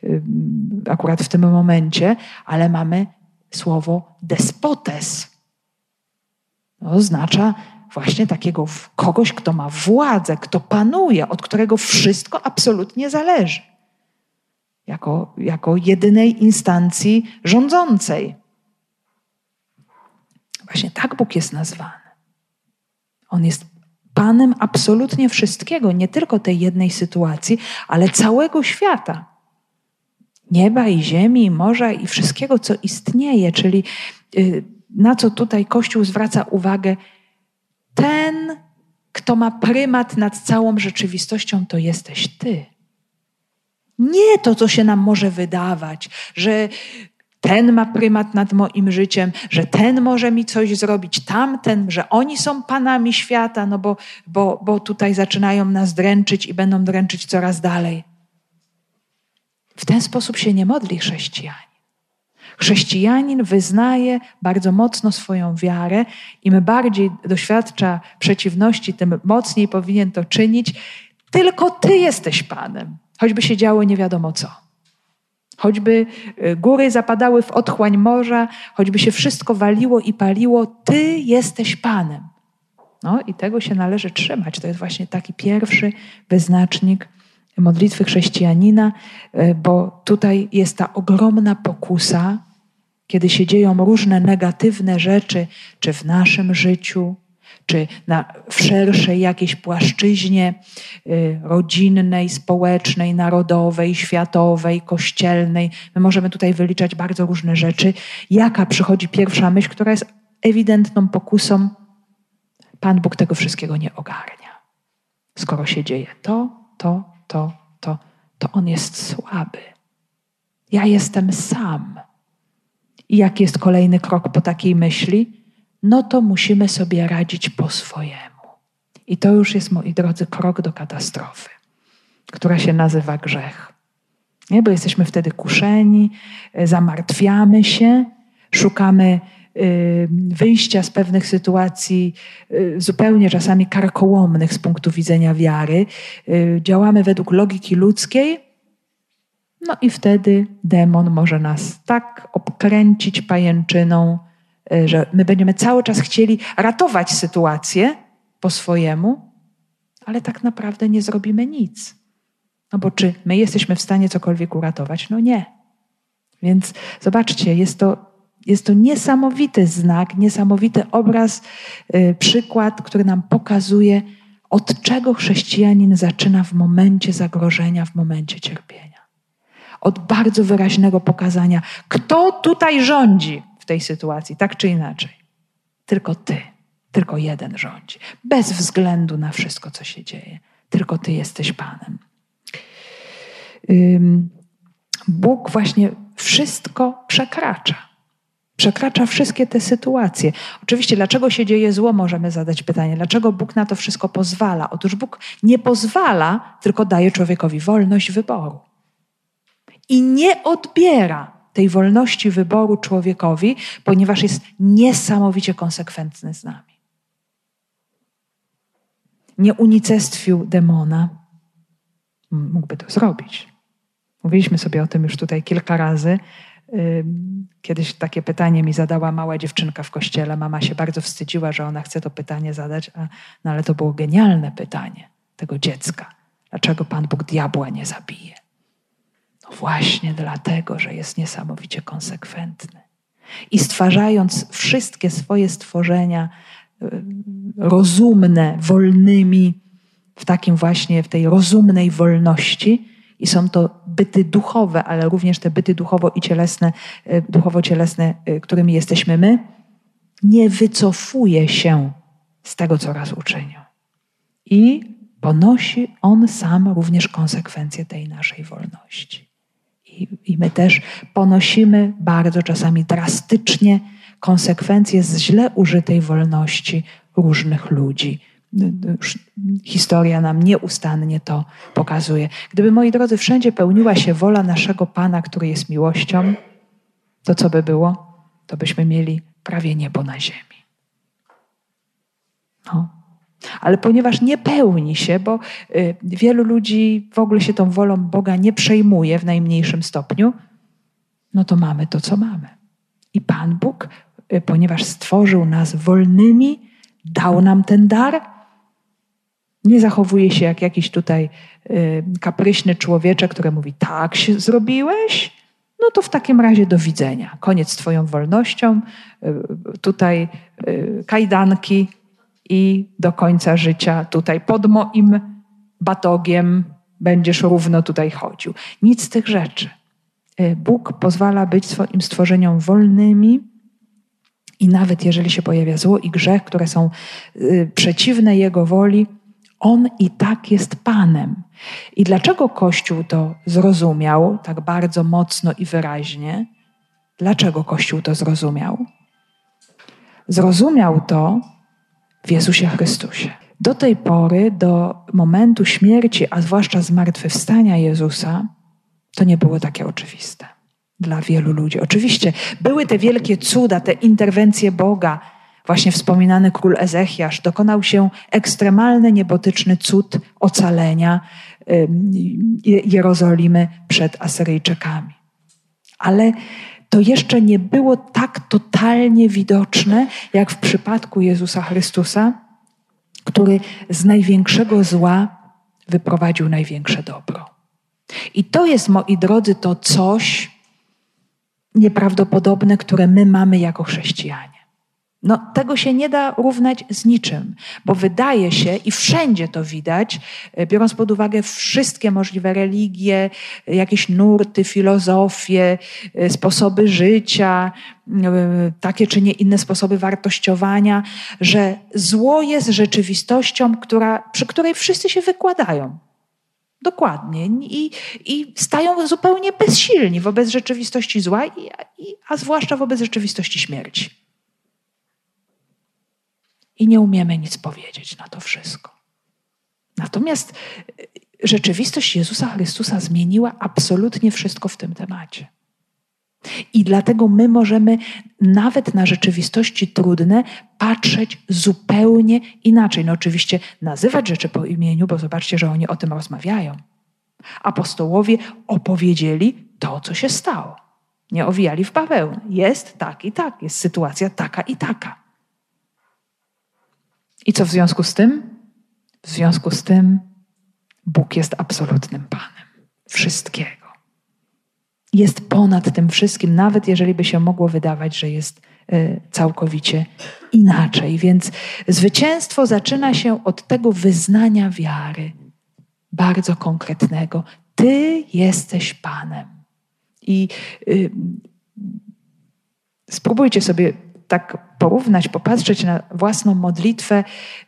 um, akurat w tym momencie, ale mamy słowo despotes. Oznacza właśnie takiego kogoś, kto ma władzę, kto panuje, od którego wszystko absolutnie zależy. Jako, jako jedynej instancji rządzącej. Właśnie tak Bóg jest nazwany. On jest Panem absolutnie wszystkiego, nie tylko tej jednej sytuacji, ale całego świata. Nieba i ziemi, i morza i wszystkiego, co istnieje, czyli y, na co tutaj Kościół zwraca uwagę, ten, kto ma prymat nad całą rzeczywistością, to jesteś Ty. Nie to, co się nam może wydawać, że ten ma prymat nad moim życiem, że ten może mi coś zrobić, tamten, że oni są panami świata, no bo, bo, bo tutaj zaczynają nas dręczyć i będą dręczyć coraz dalej. W ten sposób się nie modli chrześcijanin. Chrześcijanin wyznaje bardzo mocno swoją wiarę. Im bardziej doświadcza przeciwności, tym mocniej powinien to czynić. Tylko Ty jesteś Panem, choćby się działo nie wiadomo co. Choćby y, góry zapadały w otchłań morza, choćby się wszystko waliło i paliło, Ty jesteś Panem. No i tego się należy trzymać. To jest właśnie taki pierwszy wyznacznik modlitwy chrześcijanina, y, bo tutaj jest ta ogromna pokusa, kiedy się dzieją różne negatywne rzeczy, czy w naszym życiu, czy na, w szerszej jakiejś płaszczyźnie y, rodzinnej, społecznej, narodowej, światowej, kościelnej. My możemy tutaj wyliczać bardzo różne rzeczy. Jaka przychodzi pierwsza myśl, która jest ewidentną pokusą? Pan Bóg tego wszystkiego nie ogarnia. Skoro się dzieje to, to, to, to, to On jest słaby. Ja jestem sam. I jaki jest kolejny krok po takiej myśli? No to musimy sobie radzić po swojemu. I to już jest, moi drodzy, krok do katastrofy, która się nazywa grzech. Nie? Bo jesteśmy wtedy kuszeni, e, zamartwiamy się, szukamy y, wyjścia z pewnych sytuacji y, zupełnie czasami karkołomnych z punktu widzenia wiary. Y, działamy według logiki ludzkiej, no i wtedy demon może nas tak obkręcić pajęczyną, że my będziemy cały czas chcieli ratować sytuację po swojemu, ale tak naprawdę nie zrobimy nic. No bo czy my jesteśmy w stanie cokolwiek uratować? No nie. Więc zobaczcie, jest to, jest to niesamowity znak, niesamowity obraz, yy, przykład, który nam pokazuje, od czego chrześcijanin zaczyna w momencie zagrożenia, w momencie cierpienia. Od bardzo wyraźnego pokazania, kto tutaj rządzi w tej sytuacji, tak czy inaczej. Tylko Ty. Tylko jeden rządzi. Bez względu na wszystko, co się dzieje. Tylko Ty jesteś Panem. Bóg właśnie wszystko przekracza. Przekracza wszystkie te sytuacje. Oczywiście, dlaczego się dzieje zło, możemy zadać pytanie. Dlaczego Bóg na to wszystko pozwala? Otóż Bóg nie pozwala, tylko daje człowiekowi wolność wyboru. I nie odbiera tej wolności wyboru człowiekowi, ponieważ jest niesamowicie konsekwentny z nami. Nie unicestwił demona, mógłby to zrobić. Mówiliśmy sobie o tym już tutaj kilka razy. Kiedyś takie pytanie mi zadała mała dziewczynka w kościele. Mama się bardzo wstydziła, że ona chce to pytanie zadać, a, no ale to było genialne pytanie tego dziecka. Dlaczego Pan Bóg diabła nie zabije? Właśnie dlatego, że jest niesamowicie konsekwentny. I stwarzając wszystkie swoje stworzenia rozumne, wolnymi, w takim właśnie, w tej rozumnej wolności, i są to byty duchowe, ale również te byty duchowo i cielesne, e, duchowo-cielesne, e, którymi jesteśmy my, nie wycofuje się z tego, co raz uczynił. I ponosi on sam również konsekwencje tej naszej wolności. I, I, my też ponosimy bardzo czasami drastycznie konsekwencje z źle użytej wolności różnych ludzi historia nam nieustannie to pokazuje. Gdyby, moi drodzy, wszędzie pełniła się wola naszego Pana, który jest miłością, to co by było? To byśmy mieli prawie niebo na ziemi. No. Ale ponieważ nie pełni się, bo y, wielu ludzi w ogóle się tą wolą Boga nie przejmuje w najmniejszym stopniu, no to mamy to, co mamy. I Pan Bóg, y, ponieważ stworzył nas wolnymi, dał nam ten dar, nie zachowuje się jak jakiś tutaj y, kapryśny człowieczek, który mówi: Tak się zrobiłeś? No to w takim razie do widzenia. Koniec z Twoją wolnością, tutaj kajdanki i do końca życia tutaj pod moim batogiem będziesz równo tutaj chodził. Nic z tych rzeczy. Bóg pozwala być swoim stworzeniom wolnymi. I nawet jeżeli się pojawia zło i grzech, które są przeciwne Jego woli, on i tak jest Panem. I dlaczego Kościół to zrozumiał tak bardzo mocno i wyraźnie? Dlaczego Kościół to zrozumiał? Zrozumiał to w Jezusie Chrystusie. Do tej pory, do momentu śmierci, a zwłaszcza zmartwychwstania Jezusa, to nie było takie oczywiste dla wielu ludzi. Oczywiście były te wielkie cuda, te interwencje Boga, Właśnie wspominany król Ezechiasz dokonał się ekstremalny, niebotyczny cud ocalenia Jerozolimy przed Asyryjczykami. Ale to jeszcze nie było tak totalnie widoczne, jak w przypadku Jezusa Chrystusa, który z największego zła wyprowadził największe dobro. I to jest, moi drodzy, to coś nieprawdopodobne, które my mamy jako chrześcijanie. No, tego się nie da równać z niczym, bo wydaje się, i wszędzie to widać, e, biorąc pod uwagę wszystkie możliwe religie, jakieś nurty, filozofie, e, sposoby życia, e, takie czy nie inne sposoby wartościowania, że zło jest rzeczywistością, która, przy której wszyscy się wykładają. Dokładnie. I, i stają zupełnie bezsilni wobec rzeczywistości zła, i, a zwłaszcza wobec rzeczywistości śmierci i nie umiemy nic powiedzieć na to wszystko. Natomiast y, rzeczywistość Jezusa Chrystusa zmieniła absolutnie wszystko w tym temacie. I dlatego my możemy nawet na rzeczywistości trudne patrzeć zupełnie inaczej. No oczywiście nazywać rzeczy po imieniu, bo zobaczcie, że oni o tym rozmawiają. Apostołowie opowiedzieli to, co się stało. Nie owijali w bawełnę. Jest tak i tak, jest sytuacja taka i taka. I co w związku z tym? W związku z tym Bóg jest absolutnym Panem wszystkiego. Jest ponad tym wszystkim, nawet jeżeli by się mogło wydawać, że jest y, całkowicie inaczej. Więc zwycięstwo zaczyna się od tego wyznania wiary, bardzo konkretnego. Ty jesteś Panem. I y, spróbujcie sobie tak porównać, popatrzeć na własną modlitwę,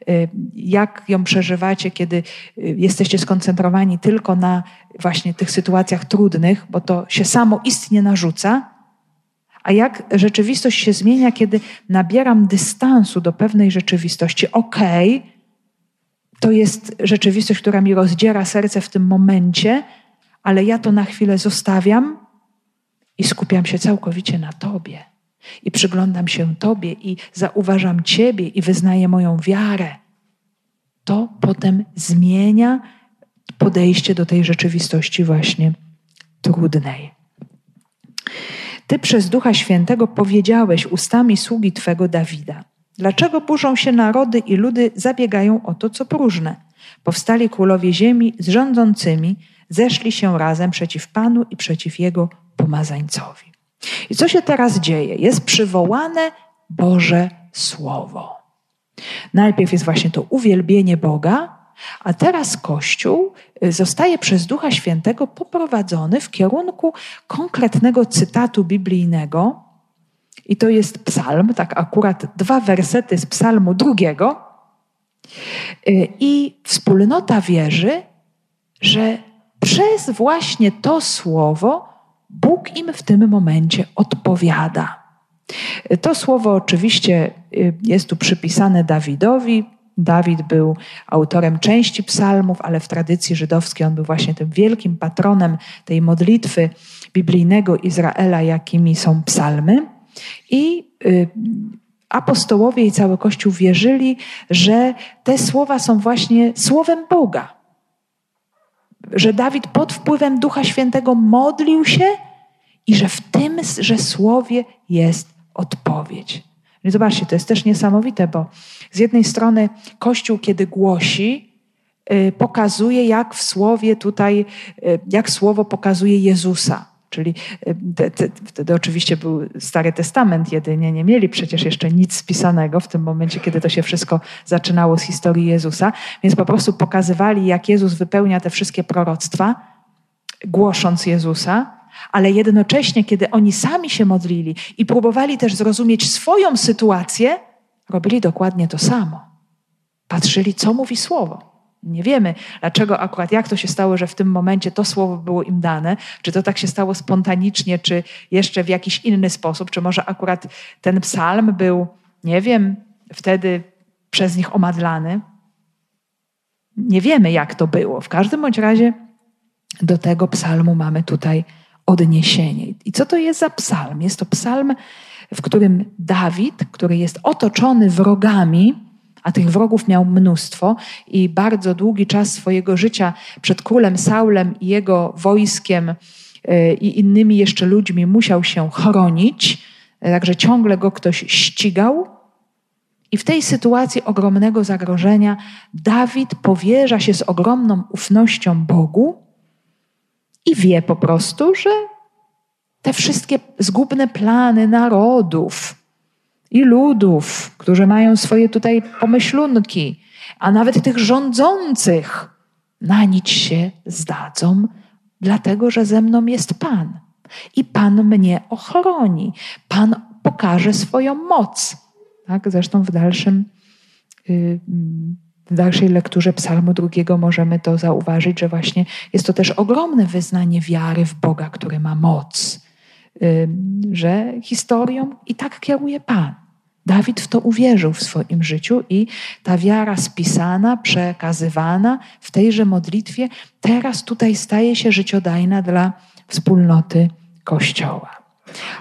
y, jak ją przeżywacie, kiedy y, jesteście skoncentrowani tylko na właśnie tych sytuacjach trudnych, bo to się samo istnie narzuca, a jak rzeczywistość się zmienia, kiedy nabieram dystansu do pewnej rzeczywistości. Okej, okay, to jest rzeczywistość, która mi rozdziera serce w tym momencie, ale ja to na chwilę zostawiam i skupiam się całkowicie na Tobie i przyglądam się Tobie i zauważam Ciebie i wyznaję moją wiarę, to potem zmienia podejście do tej rzeczywistości właśnie trudnej. Ty przez Ducha Świętego powiedziałeś ustami sługi Twego Dawida. Dlaczego burzą się narody i ludy zabiegają o to, co próżne? Powstali królowie ziemi z rządzącymi, zeszli się razem przeciw Panu i przeciw Jego pomazańcowi. I co się teraz dzieje? Jest przywołane Boże Słowo. Najpierw jest właśnie to uwielbienie Boga, a teraz Kościół y, zostaje przez Ducha Świętego poprowadzony w kierunku konkretnego cytatu biblijnego. I to jest psalm, tak akurat dwa wersety z psalmu drugiego. Y, I wspólnota wierzy, że przez właśnie to słowo Bóg im w tym momencie odpowiada. To słowo oczywiście y, jest tu przypisane Dawidowi. Dawid był autorem części psalmów, ale w tradycji żydowskiej on był właśnie tym wielkim patronem tej modlitwy biblijnego Izraela, jakimi są psalmy. I y, apostołowie i cały Kościół wierzyli, że te słowa są właśnie słowem Boga że Dawid pod wpływem Ducha Świętego modlił się i że w tym, że słowie jest odpowiedź. I zobaczcie, to jest też niesamowite, bo z jednej strony Kościół, kiedy głosi, y, pokazuje, jak w słowie tutaj, y, jak słowo pokazuje Jezusa. Czyli y, wtedy oczywiście był Stary Testament jedynie, nie mieli przecież jeszcze nic spisanego w tym momencie, kiedy to się wszystko zaczynało z historii Jezusa, więc po prostu pokazywali, jak Jezus wypełnia te wszystkie proroctwa, głosząc Jezusa, ale jednocześnie, kiedy oni sami się modlili i próbowali też zrozumieć swoją sytuację, robili dokładnie to samo. Patrzyli, co mówi Słowo. Nie wiemy, dlaczego akurat, jak to się stało, że w tym momencie to słowo było im dane, czy to tak się stało spontanicznie, czy jeszcze w jakiś inny sposób, czy może akurat ten psalm był, nie wiem, wtedy przez nich omadlany. Nie wiemy, jak to było. W każdym bądź razie do tego psalmu mamy tutaj odniesienie. I co to jest za psalm? Jest to psalm, w którym Dawid, który jest otoczony wrogami, a tych wrogów miał mnóstwo i bardzo długi czas swojego życia przed królem Saulem i jego wojskiem e, i innymi jeszcze ludźmi musiał się chronić, także ciągle go ktoś ścigał. I w tej sytuacji ogromnego zagrożenia Dawid powierza się z ogromną ufnością Bogu i wie po prostu, że te wszystkie zgubne plany narodów i ludów, którzy mają swoje tutaj pomyślunki, a nawet tych rządzących, na nic się zdadzą, dlatego że ze mną jest Pan. I Pan mnie ochroni. Pan pokaże swoją moc. Tak? Zresztą w dalszym y, w dalszej lekturze Psalmu drugiego możemy to zauważyć, że właśnie jest to też ogromne wyznanie wiary w Boga, który ma moc, że historią i tak kieruje Pan. Dawid w to uwierzył w swoim życiu i ta wiara spisana, przekazywana w tejże modlitwie, teraz tutaj staje się życiodajna dla wspólnoty Kościoła.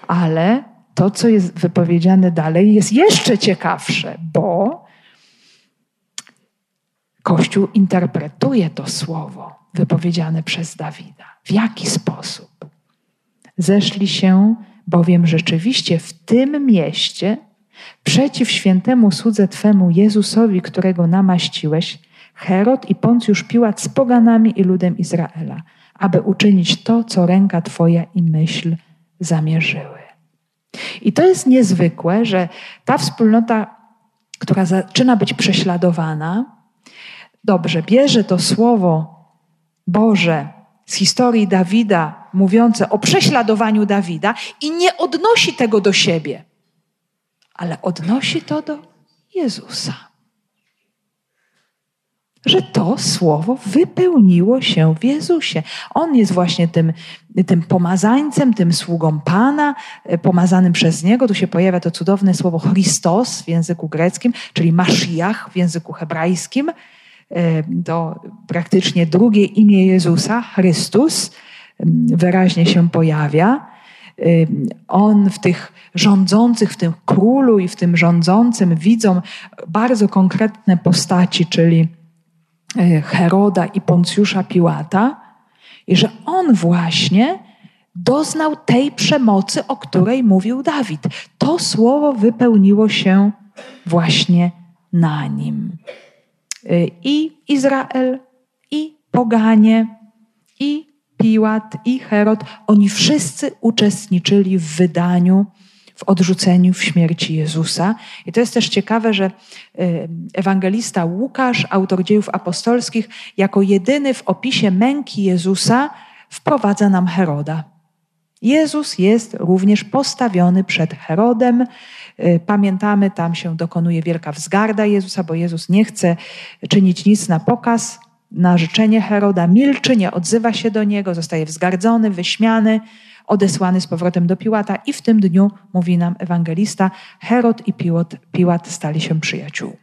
Ale to, co jest wypowiedziane dalej, jest jeszcze ciekawsze, bo Kościół interpretuje to słowo wypowiedziane przez Dawida. W jaki sposób? Zeszli się bowiem rzeczywiście w tym mieście przeciw świętemu słudze Twemu Jezusowi, którego namaściłeś, Herod i Poncjusz Piłat z poganami i ludem Izraela, aby uczynić to, co ręka Twoja i myśl zamierzyły. I to jest niezwykłe, że ta wspólnota, która zaczyna być prześladowana, dobrze, bierze to słowo Boże z historii Dawida, mówiące o prześladowaniu Dawida, i nie odnosi tego do siebie, ale odnosi to do Jezusa. Że to słowo wypełniło się w Jezusie. On jest właśnie tym, tym pomazańcem, tym sługą Pana, e, pomazanym przez Niego. Tu się pojawia to cudowne słowo Christos w języku greckim, czyli Mashiach w języku hebrajskim to praktycznie drugie imię Jezusa, Chrystus, wyraźnie się pojawia. On w tych rządzących, w tym królu i w tym rządzącym widzą bardzo konkretne postaci, czyli e, Heroda i Poncjusza Piłata, i że on właśnie doznał tej przemocy, o której mówił Dawid. To słowo wypełniło się właśnie na nim. Y, i Izrael, i poganie, i Piłat, i Herod, oni wszyscy uczestniczyli w wydaniu, w odrzuceniu, w śmierci Jezusa. I to jest też ciekawe, że y, ewangelista Łukasz, autor dziejów apostolskich, jako jedyny w opisie męki Jezusa wprowadza nam Heroda. Jezus jest również postawiony przed Herodem, Y, pamiętamy, tam się dokonuje wielka wzgarda Jezusa, bo Jezus nie chce czynić nic na pokaz, na życzenie Heroda, milczy, nie odzywa się do niego, zostaje wzgardzony, wyśmiany, odesłany z powrotem do Piłata i w tym dniu, mówi nam ewangelista, Herod i Piłat, Piłat stali się przyjaciółmi.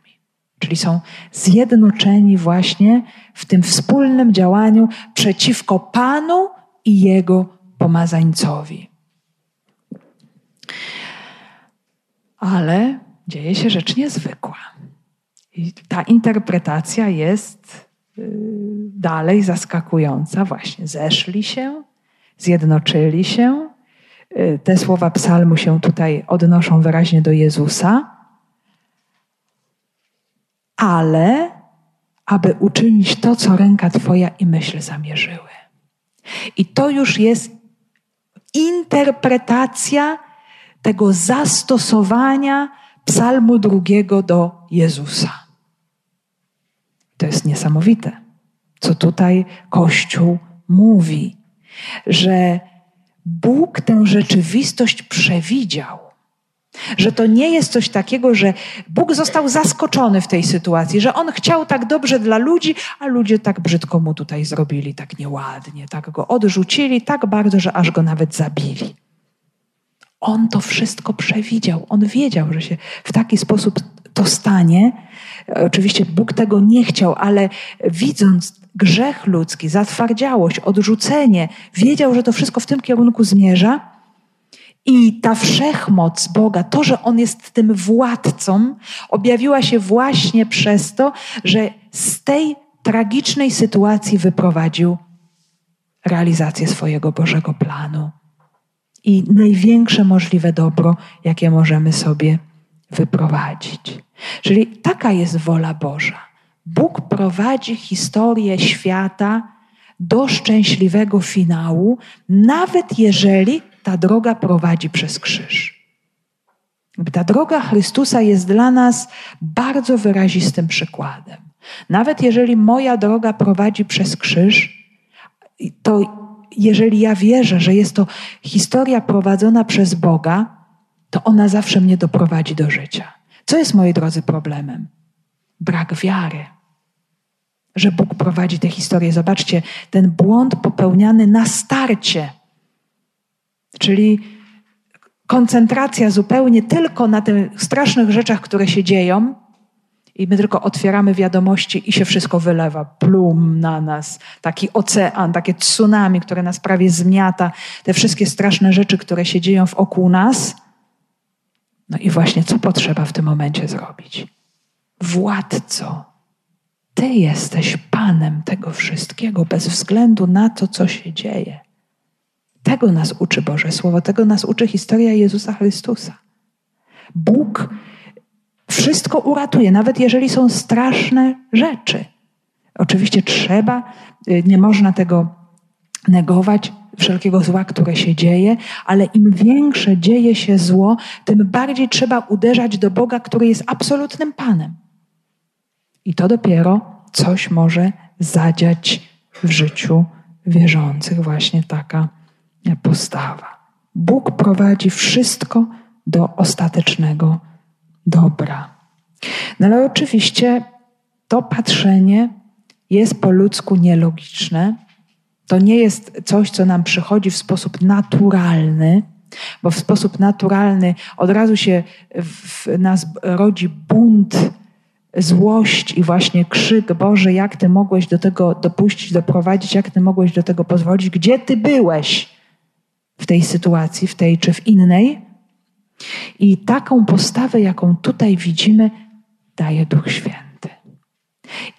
Czyli są zjednoczeni właśnie w tym wspólnym działaniu przeciwko Panu i Jego pomazańcowi. ale dzieje się rzecz niezwykła. I ta interpretacja jest dalej zaskakująca. Właśnie zeszli się, zjednoczyli się. Y, te słowa psalmu się tutaj odnoszą wyraźnie do Jezusa, ale aby uczynić to, co ręka Twoja i myśl zamierzyły. I to już jest interpretacja tego zastosowania psalmu drugiego do Jezusa. To jest niesamowite, co tutaj Kościół mówi, że Bóg tę rzeczywistość przewidział. Że to nie jest coś takiego, że Bóg został zaskoczony w tej sytuacji, że On chciał tak dobrze dla ludzi, a ludzie tak brzydko mu tutaj zrobili, tak nieładnie, tak go odrzucili, tak bardzo, że aż go nawet zabili. On to wszystko przewidział. On wiedział, że się w taki sposób to stanie. Oczywiście Bóg tego nie chciał, ale widząc grzech ludzki, zatwardziałość, odrzucenie, wiedział, że to wszystko w tym kierunku zmierza. I ta wszechmoc Boga, to, że On jest tym władcą, objawiła się właśnie przez to, że z tej tragicznej sytuacji wyprowadził realizację swojego Bożego planu i największe możliwe dobro, jakie możemy sobie wyprowadzić. Czyli taka jest wola Boża. Bóg prowadzi historię świata do szczęśliwego finału, nawet jeżeli ta droga prowadzi przez krzyż. Ta droga Chrystusa jest dla nas bardzo wyrazistym przykładem. Nawet jeżeli moja droga prowadzi przez krzyż, to jeżeli ja wierzę, że jest to historia prowadzona przez Boga, to ona zawsze mnie doprowadzi do życia. Co jest, moi drodzy, problemem? Brak wiary, że Bóg prowadzi tę historię. Zobaczcie, ten błąd popełniany na starcie, czyli koncentracja zupełnie tylko na tych strasznych rzeczach, które się dzieją, i my tylko otwieramy wiadomości i się wszystko wylewa. Plum na nas, taki ocean, takie tsunami, które nas prawie zmiata, te wszystkie straszne rzeczy, które się dzieją wokół nas. No i właśnie co potrzeba w tym momencie zrobić? Władco, Ty jesteś Panem tego wszystkiego, bez względu na to, co się dzieje. Tego nas uczy Boże Słowo, tego nas uczy historia Jezusa Chrystusa. Bóg wszystko uratuje, nawet jeżeli są straszne rzeczy. Oczywiście trzeba, y, nie można tego negować, wszelkiego zła, które się dzieje, ale im większe dzieje się zło, tym bardziej trzeba uderzać do Boga, który jest absolutnym Panem. I to dopiero coś może zadziać w życiu wierzących, właśnie taka postawa. Bóg prowadzi wszystko do ostatecznego dobra. No ale oczywiście to patrzenie jest po ludzku nielogiczne. To nie jest coś, co nam przychodzi w sposób naturalny, bo w sposób naturalny od razu się w nas rodzi bunt, złość i właśnie krzyk: Boże, jak ty mogłeś do tego dopuścić, doprowadzić, jak ty mogłeś do tego pozwolić? Gdzie ty byłeś w tej sytuacji, w tej czy w innej? I taką postawę, jaką tutaj widzimy, daje Duch Święty.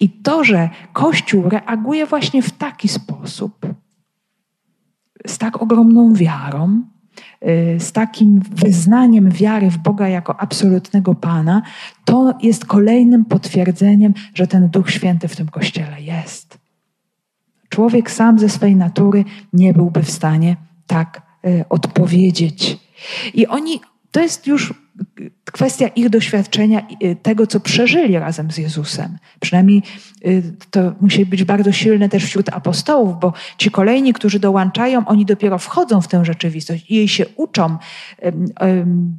I to, że Kościół reaguje właśnie w taki sposób, z tak ogromną wiarą, y, z takim wyznaniem wiary w Boga jako absolutnego Pana, to jest kolejnym potwierdzeniem, że ten Duch Święty w tym Kościele jest. Człowiek sam ze swej natury nie byłby w stanie tak y, odpowiedzieć. I oni to jest już kwestia ich doświadczenia, y, tego, co przeżyli razem z Jezusem. Przynajmniej y, to musi być bardzo silne też wśród apostołów, bo ci kolejni, którzy dołączają, oni dopiero wchodzą w tę rzeczywistość i jej się uczą,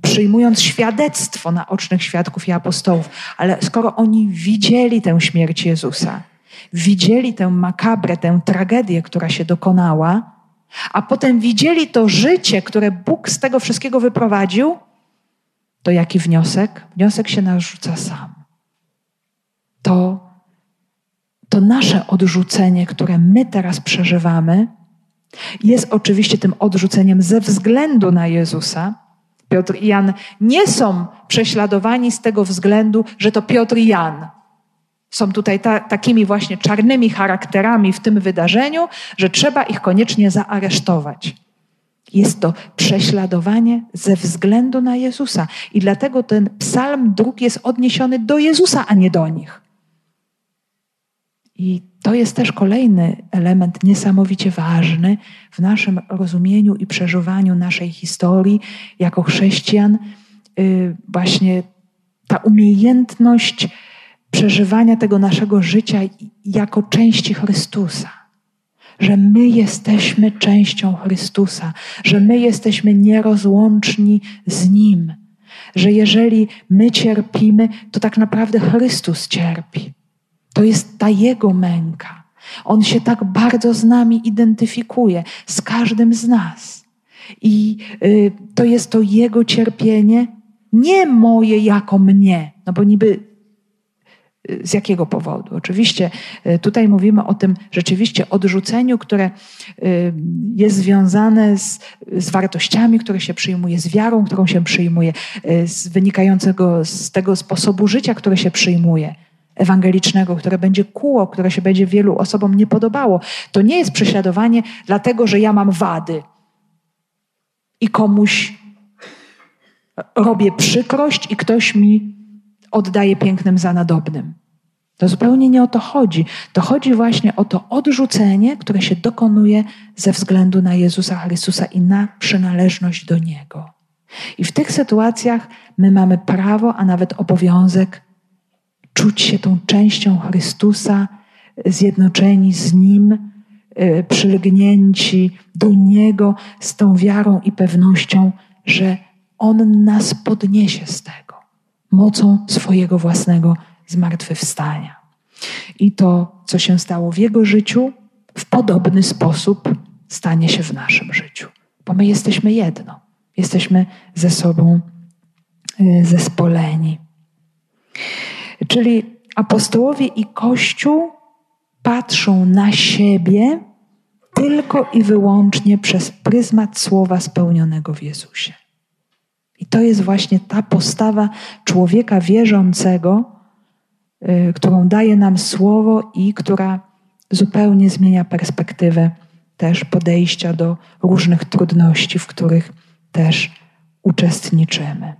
przyjmując świadectwo naocznych świadków i apostołów. Ale skoro oni widzieli tę śmierć Jezusa, widzieli tę makabrę, tę tragedię, która się dokonała, a potem widzieli to życie, które Bóg z tego wszystkiego wyprowadził, to jaki wniosek? Wniosek się narzuca sam. To, to nasze odrzucenie, które my teraz przeżywamy, jest oczywiście tym odrzuceniem ze względu na Jezusa. Piotr i Jan nie są prześladowani z tego względu, że to Piotr i Jan są tutaj ta, takimi właśnie czarnymi charakterami w tym wydarzeniu, że trzeba ich koniecznie zaaresztować. Jest to prześladowanie ze względu na Jezusa. I dlatego ten psalm drugi jest odniesiony do Jezusa, a nie do nich. I to jest też kolejny element niesamowicie ważny w naszym rozumieniu i przeżywaniu naszej historii jako chrześcijan. Y, właśnie ta umiejętność przeżywania tego naszego życia jako części Chrystusa. Że my jesteśmy częścią Chrystusa, że my jesteśmy nierozłączni z Nim, że jeżeli my cierpimy, to tak naprawdę Chrystus cierpi. To jest ta Jego męka. On się tak bardzo z nami identyfikuje, z każdym z nas. I y, to jest to Jego cierpienie, nie moje jako mnie, no bo niby z jakiego powodu? Oczywiście e, tutaj mówimy o tym rzeczywiście odrzuceniu, które e, jest związane z, z wartościami, które się przyjmuje, z wiarą, którą się przyjmuje, e, z wynikającego z tego sposobu życia, które się przyjmuje ewangelicznego, które będzie kóło, które się będzie wielu osobom nie podobało. To nie jest prześladowanie dlatego, że ja mam wady i komuś robię przykrość i ktoś mi oddaje pięknym za nadobnym. To zupełnie nie o to chodzi. To chodzi właśnie o to odrzucenie, które się dokonuje ze względu na Jezusa Chrystusa i na przynależność do Niego. I w tych sytuacjach my mamy prawo, a nawet obowiązek czuć się tą częścią Chrystusa, zjednoczeni z Nim, y, przylgnięci do Niego z tą wiarą i pewnością, że On nas podniesie z tego mocą swojego własnego zmartwychwstania. I to, co się stało w jego życiu, w podobny sposób stanie się w naszym życiu, bo my jesteśmy jedno. Jesteśmy ze sobą y, zespoleni. Czyli apostołowie i Kościół patrzą na siebie tylko i wyłącznie przez pryzmat słowa spełnionego w Jezusie. To jest właśnie ta postawa człowieka wierzącego, y, którą daje nam słowo i która zupełnie zmienia perspektywę też podejścia do różnych trudności, w których też uczestniczymy.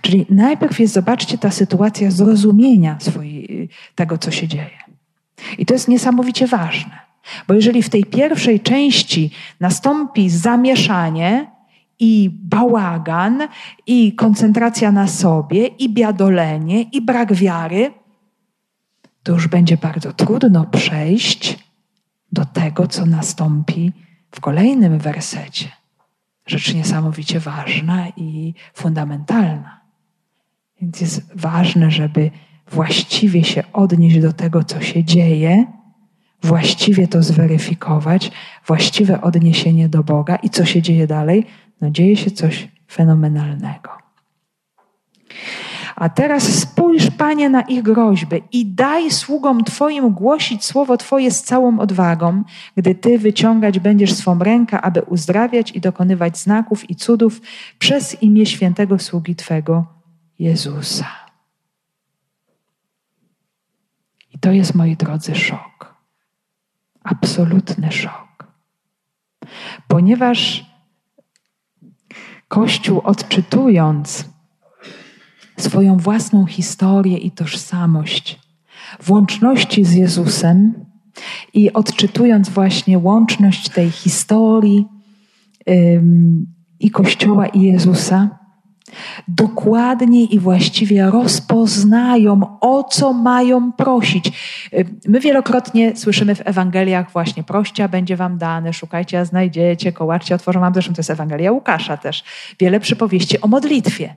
Czyli najpierw jest, zobaczcie, ta sytuacja zrozumienia swojej, tego, co się dzieje. I to jest niesamowicie ważne, bo jeżeli w tej pierwszej części nastąpi zamieszanie i bałagan, i koncentracja na sobie, i biadolenie, i brak wiary, to już będzie bardzo trudno przejść do tego, co nastąpi w kolejnym wersecie. Rzecz niesamowicie ważna i fundamentalna. Więc jest ważne, żeby właściwie się odnieść do tego, co się dzieje, właściwie to zweryfikować, właściwe odniesienie do Boga i co się dzieje dalej. No, dzieje się coś fenomenalnego. A teraz spójrz, Panie, na ich groźby i daj sługom Twoim głosić słowo Twoje z całą odwagą, gdy Ty wyciągać będziesz swą rękę, aby uzdrawiać i dokonywać znaków i cudów przez imię świętego sługi Twego Jezusa. I to jest, moi drodzy, szok. Absolutny szok. Ponieważ Kościół odczytując swoją własną historię i tożsamość w łączności z Jezusem i odczytując właśnie łączność tej historii i Kościoła i Jezusa, dokładnie i właściwie rozpoznają, o co mają prosić. My wielokrotnie słyszymy w Ewangeliach właśnie prościa będzie wam dane, szukajcie, a znajdziecie, kołaczcie, otworzą wam. Zresztą to jest Ewangelia Łukasza też. Wiele przypowieści o modlitwie.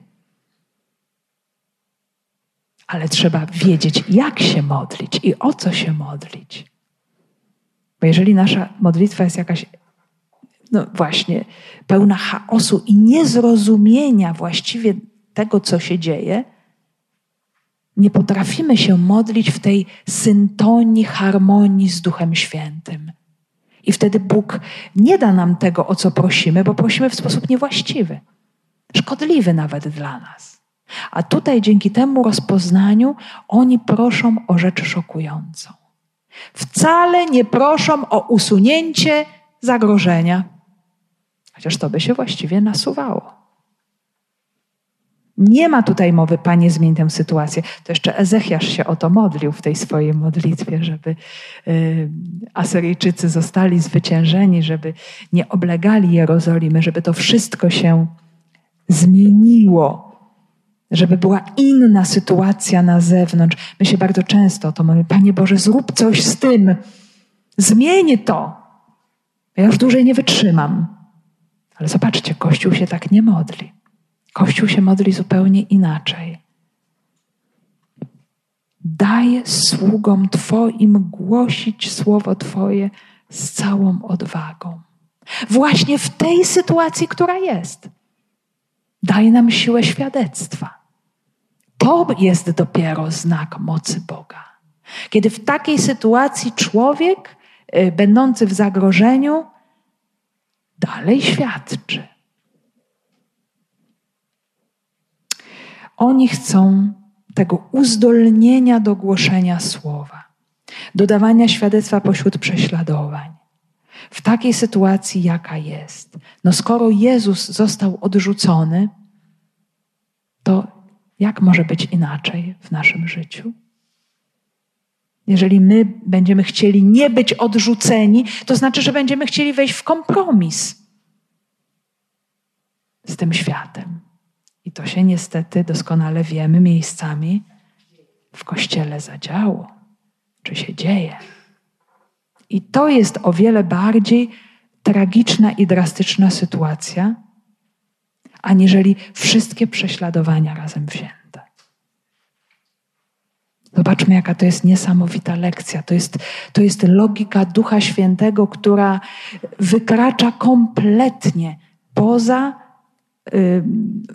Ale trzeba wiedzieć, jak się modlić i o co się modlić. Bo jeżeli nasza modlitwa jest jakaś, no właśnie, pełna chaosu i niezrozumienia właściwie tego, co się dzieje, nie potrafimy się modlić w tej syntonii, harmonii z Duchem Świętym. I wtedy Bóg nie da nam tego, o co prosimy, bo prosimy w sposób niewłaściwy, szkodliwy nawet dla nas. A tutaj dzięki temu rozpoznaniu oni proszą o rzecz szokującą. Wcale nie proszą o usunięcie zagrożenia, chociaż to by się właściwie nasuwało. Nie ma tutaj mowy, Panie, zmień tę sytuację. To jeszcze Ezechiasz się o to modlił w tej swojej modlitwie, żeby y, Asyryjczycy zostali zwyciężeni, żeby nie oblegali Jerozolimy, żeby to wszystko się zmieniło żeby była inna sytuacja na zewnątrz. My się bardzo często o to mówimy, Panie Boże, zrób coś z tym, zmień to. Ja już dłużej nie wytrzymam. Ale zobaczcie, Kościół się tak nie modli. Kościół się modli zupełnie inaczej. Daj sługom Twoim głosić słowo Twoje z całą odwagą. Właśnie w tej sytuacji, która jest. Daj nam siłę świadectwa. To jest dopiero znak mocy Boga. Kiedy w takiej sytuacji człowiek, y, będący w zagrożeniu, dalej świadczy. Oni chcą tego uzdolnienia do głoszenia słowa, dodawania świadectwa pośród prześladowań. W takiej sytuacji, jaka jest. No skoro Jezus został odrzucony, to jak może być inaczej w naszym życiu? Jeżeli my będziemy chcieli nie być odrzuceni, to znaczy, że będziemy chcieli wejść w kompromis z tym światem. I to się niestety doskonale wiemy miejscami w kościele zadziało, czy się dzieje. I to jest o wiele bardziej tragiczna i drastyczna sytuacja, aniżeli wszystkie prześladowania razem wzięte. Zobaczmy, jaka to jest niesamowita lekcja. To jest, to jest logika Ducha Świętego, która wykracza kompletnie poza y,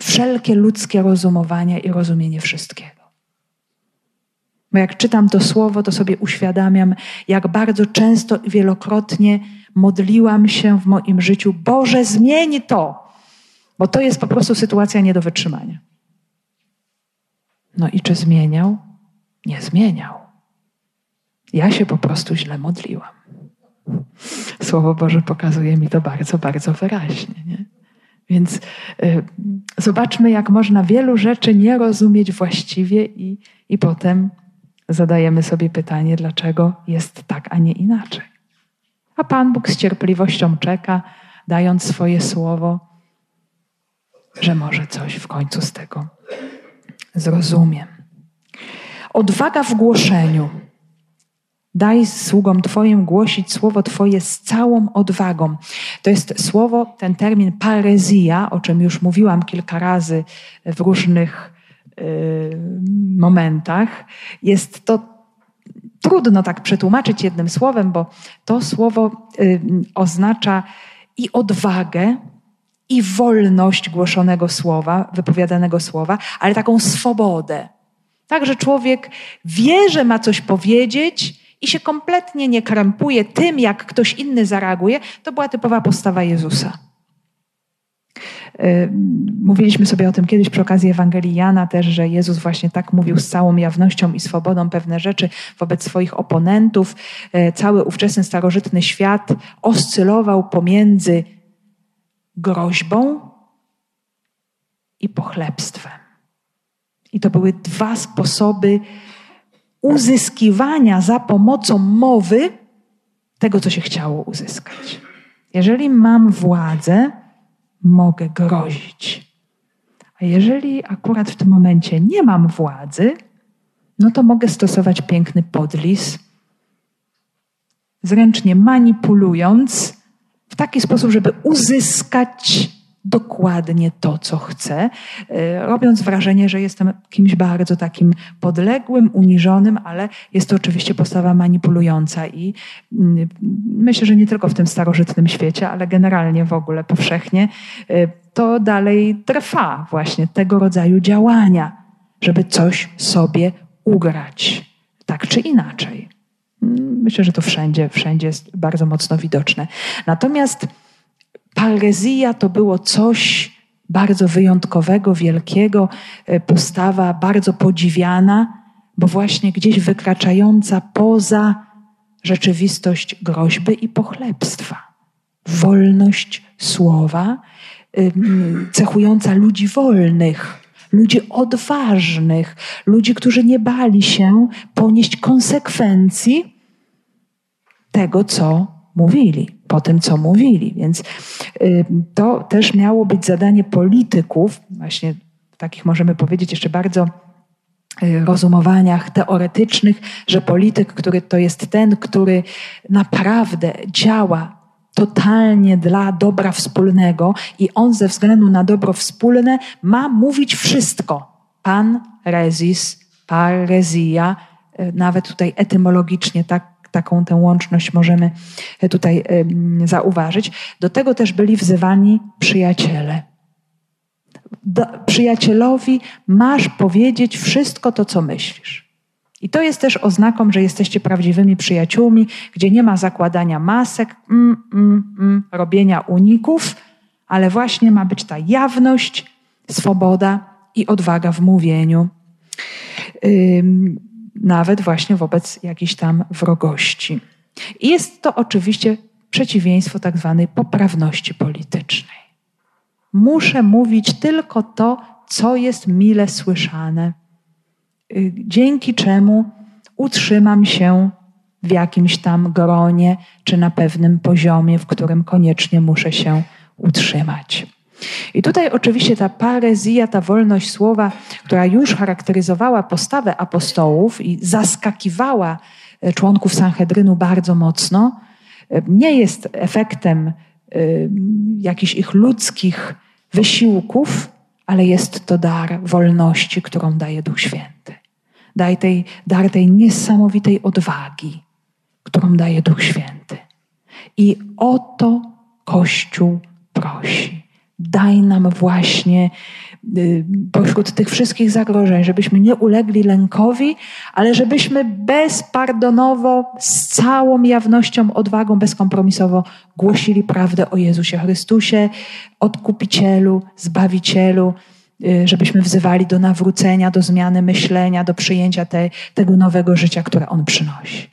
wszelkie ludzkie rozumowania i rozumienie wszystkiego. Bo jak czytam to słowo, to sobie uświadamiam, jak bardzo często i wielokrotnie modliłam się w moim życiu: Boże, zmień to, bo to jest po prostu sytuacja nie do wytrzymania. No i czy zmieniał? Nie zmieniał. Ja się po prostu źle modliłam. Słowo Boże pokazuje mi to bardzo, bardzo wyraźnie. Nie? Więc y, zobaczmy, jak można wielu rzeczy nie rozumieć właściwie, i, i potem zadajemy sobie pytanie, dlaczego jest tak, a nie inaczej. A Pan Bóg z cierpliwością czeka, dając swoje słowo, że może coś w końcu z tego zrozumiem. Odwaga w głoszeniu. Daj sługom Twoim głosić słowo Twoje z całą odwagą. To jest słowo, ten termin parezja, o czym już mówiłam kilka razy w różnych y, momentach. Jest to trudno tak przetłumaczyć jednym słowem, bo to słowo y, oznacza i odwagę, i wolność głoszonego słowa, wypowiadanego słowa, ale taką swobodę. Tak, że człowiek wie, że ma coś powiedzieć i się kompletnie nie krępuje tym, jak ktoś inny zareaguje. To była typowa postawa Jezusa. Mówiliśmy sobie o tym kiedyś przy okazji Ewangelii Jana też, że Jezus właśnie tak mówił z całą jawnością i swobodą pewne rzeczy wobec swoich oponentów. Y, cały ówczesny starożytny świat oscylował pomiędzy groźbą i pochlebstwem. I to były dwa sposoby uzyskiwania za pomocą mowy tego, co się chciało uzyskać. Jeżeli mam władzę, mogę grozić. A jeżeli akurat w tym momencie nie mam władzy, no to mogę stosować piękny podlis, zręcznie manipulując w taki sposób, żeby uzyskać dokładnie to, co chcę, e, robiąc wrażenie, że jestem kimś bardzo takim podległym, uniżonym, ale jest to oczywiście postawa manipulująca i mm, myślę, że nie tylko w tym starożytnym świecie, ale generalnie w ogóle powszechnie e, to dalej trwa właśnie tego rodzaju działania, żeby coś sobie ugrać, tak czy inaczej. Mm, myślę, że to wszędzie, wszędzie jest bardzo mocno widoczne. Natomiast Parezja to było coś bardzo wyjątkowego, wielkiego, e, postawa bardzo podziwiana, bo właśnie gdzieś wykraczająca poza rzeczywistość groźby i pochlebstwa. Wolność słowa, cechująca ludzi wolnych, ludzi odważnych, ludzi, którzy nie bali się ponieść konsekwencji tego, co mówili po tym, co mówili. Więc y, to też miało być zadanie polityków, właśnie takich możemy powiedzieć jeszcze bardzo y, rozumowaniach teoretycznych, że polityk, który to jest ten, który naprawdę działa totalnie dla dobra wspólnego i on ze względu na dobro wspólne ma mówić wszystko. Pan rezis, parezja, y, nawet tutaj etymologicznie tak taką tę łączność możemy tutaj zauważyć. Do tego też byli wzywani przyjaciele. Do, przyjacielowi masz powiedzieć wszystko to, co myślisz. I to jest też oznaką, że jesteście prawdziwymi przyjaciółmi, gdzie nie ma zakładania masek, mm, mm, mm, robienia uników, ale właśnie ma być ta jawność, swoboda i odwaga w mówieniu nawet właśnie wobec jakiejś tam wrogości. I jest to oczywiście przeciwieństwo tak zwanej poprawności politycznej. Muszę mówić tylko to, co jest mile słyszane, y, dzięki czemu utrzymam się w jakimś tam gronie czy na pewnym poziomie, w którym koniecznie muszę się utrzymać. I tutaj oczywiście ta parezja, ta wolność słowa, która już charakteryzowała postawę apostołów i zaskakiwała e, członków Sanhedrynu bardzo mocno, e, nie jest efektem e, jakichś ich ludzkich wysiłków, ale jest to dar wolności, którą daje Duch Święty. Daj tej, dar tej niesamowitej odwagi, którą daje Duch Święty. I o to Kościół prosi Daj nam właśnie y, pośród tych wszystkich zagrożeń, żebyśmy nie ulegli lękowi, ale żebyśmy bezpardonowo, z całą jawnością, odwagą, bezkompromisowo głosili prawdę o Jezusie Chrystusie, odkupicielu, zbawicielu, y, żebyśmy wzywali do nawrócenia, do zmiany myślenia, do przyjęcia te, tego nowego życia, które On przynosi.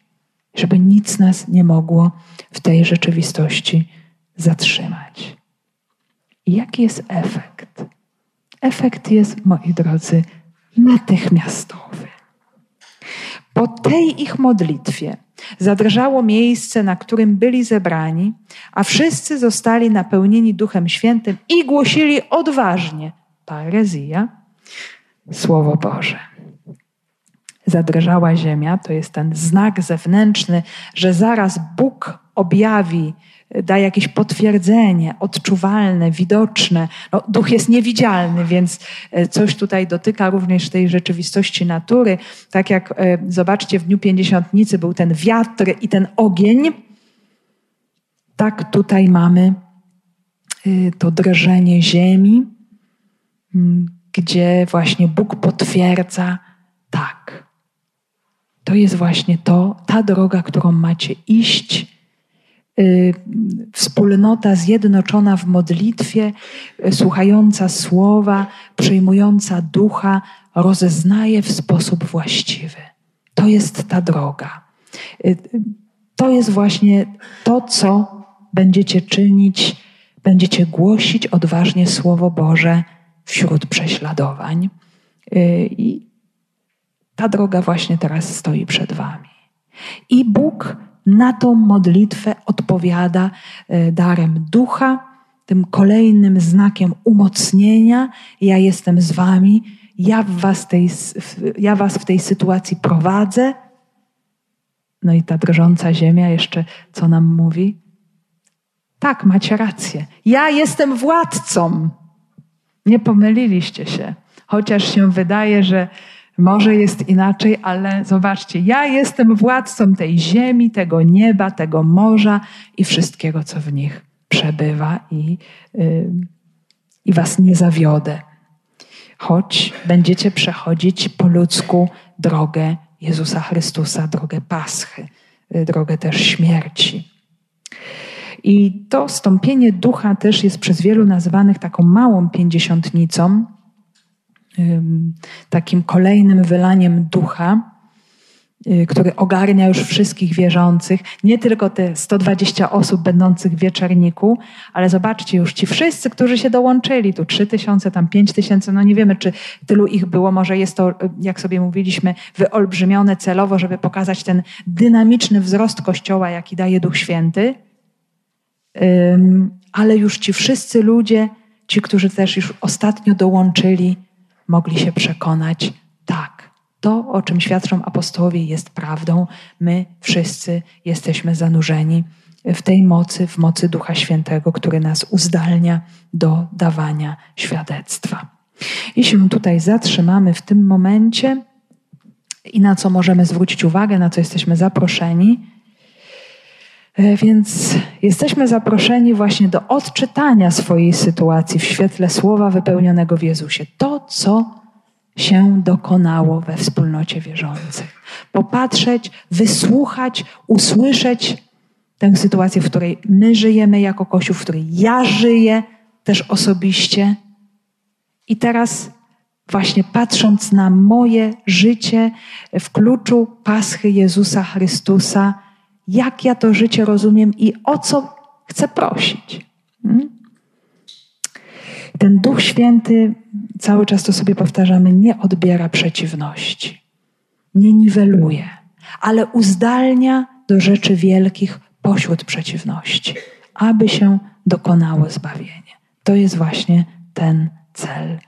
Żeby nic nas nie mogło w tej rzeczywistości zatrzymać. Jaki jest efekt? Efekt jest, moi drodzy, natychmiastowy. Po tej ich modlitwie zadrżało miejsce, na którym byli zebrani, a wszyscy zostali napełnieni Duchem Świętym i głosili odważnie parezja, Słowo Boże. Zadrżała ziemia, to jest ten znak zewnętrzny, że zaraz Bóg objawi da jakieś potwierdzenie, odczuwalne, widoczne. No, duch jest niewidzialny, więc e, coś tutaj dotyka również tej rzeczywistości natury. Tak jak e, zobaczcie, w Dniu Pięćdziesiątnicy był ten wiatr i ten ogień, tak tutaj mamy e, to drżenie ziemi, gdzie właśnie Bóg potwierdza, tak. To jest właśnie to, ta droga, którą macie iść Y, wspólnota zjednoczona w modlitwie, y, słuchająca słowa, przyjmująca ducha, rozeznaje w sposób właściwy. To jest ta droga. Y, to jest właśnie to, co będziecie czynić, będziecie głosić odważnie Słowo Boże wśród prześladowań. I ta droga właśnie teraz stoi przed Wami. I Bóg na tą modlitwę odpowiada e, darem ducha, tym kolejnym znakiem umocnienia. Ja jestem z wami, ja, was, tej, ja was w tej sytuacji prowadzę. No i ta drżąca ziemia jeszcze co nam mówi? Tak, macie rację. Ja jestem władcą. Nie pomyliliście się. Chociaż się wydaje, że może jest inaczej, ale zobaczcie, ja jestem władcą tej ziemi, tego nieba, tego morza i wszystkiego, co w nich przebywa, i, yy, i was nie zawiodę. Choć będziecie przechodzić po ludzku drogę Jezusa Chrystusa, drogę Paschy, yy, drogę też śmierci. I to stąpienie ducha też jest przez wielu nazywanych taką małą pięćdziesiątnicą, takim kolejnym wylaniem ducha, y, który ogarnia już wszystkich wierzących, nie tylko te 120 osób będących w wieczerniku, ale zobaczcie już ci wszyscy, którzy się dołączyli, tu 3 tysiące, tam 5 tysięcy, no nie wiemy, czy tylu ich było, może jest to, jak sobie mówiliśmy, wyolbrzymione celowo, żeby pokazać ten dynamiczny wzrost Kościoła, jaki daje Duch Święty, ale już ci wszyscy ludzie, ci, którzy też już ostatnio dołączyli, mogli się przekonać, tak, to, o czym świadczą apostołowie, jest prawdą. My wszyscy jesteśmy zanurzeni w tej mocy, w mocy Ducha Świętego, który nas uzdalnia do dawania świadectwa. I się tutaj zatrzymamy w tym momencie i na co możemy zwrócić uwagę, na co jesteśmy zaproszeni. E, więc jesteśmy zaproszeni właśnie do odczytania swojej sytuacji w świetle słowa wypełnionego w Jezusie. To, co się dokonało we wspólnocie wierzących. Popatrzeć, wysłuchać, usłyszeć tę sytuację, w której my żyjemy jako Kościół, w której ja żyję też osobiście. I teraz właśnie patrząc na moje życie w kluczu Paschy Jezusa Chrystusa, jak ja to życie rozumiem i o co chcę prosić. Hmm? Ten Duch Święty, cały czas to sobie powtarzamy, nie odbiera przeciwności, nie niweluje, ale uzdalnia do rzeczy wielkich pośród przeciwności, aby się dokonało zbawienie. To jest właśnie ten cel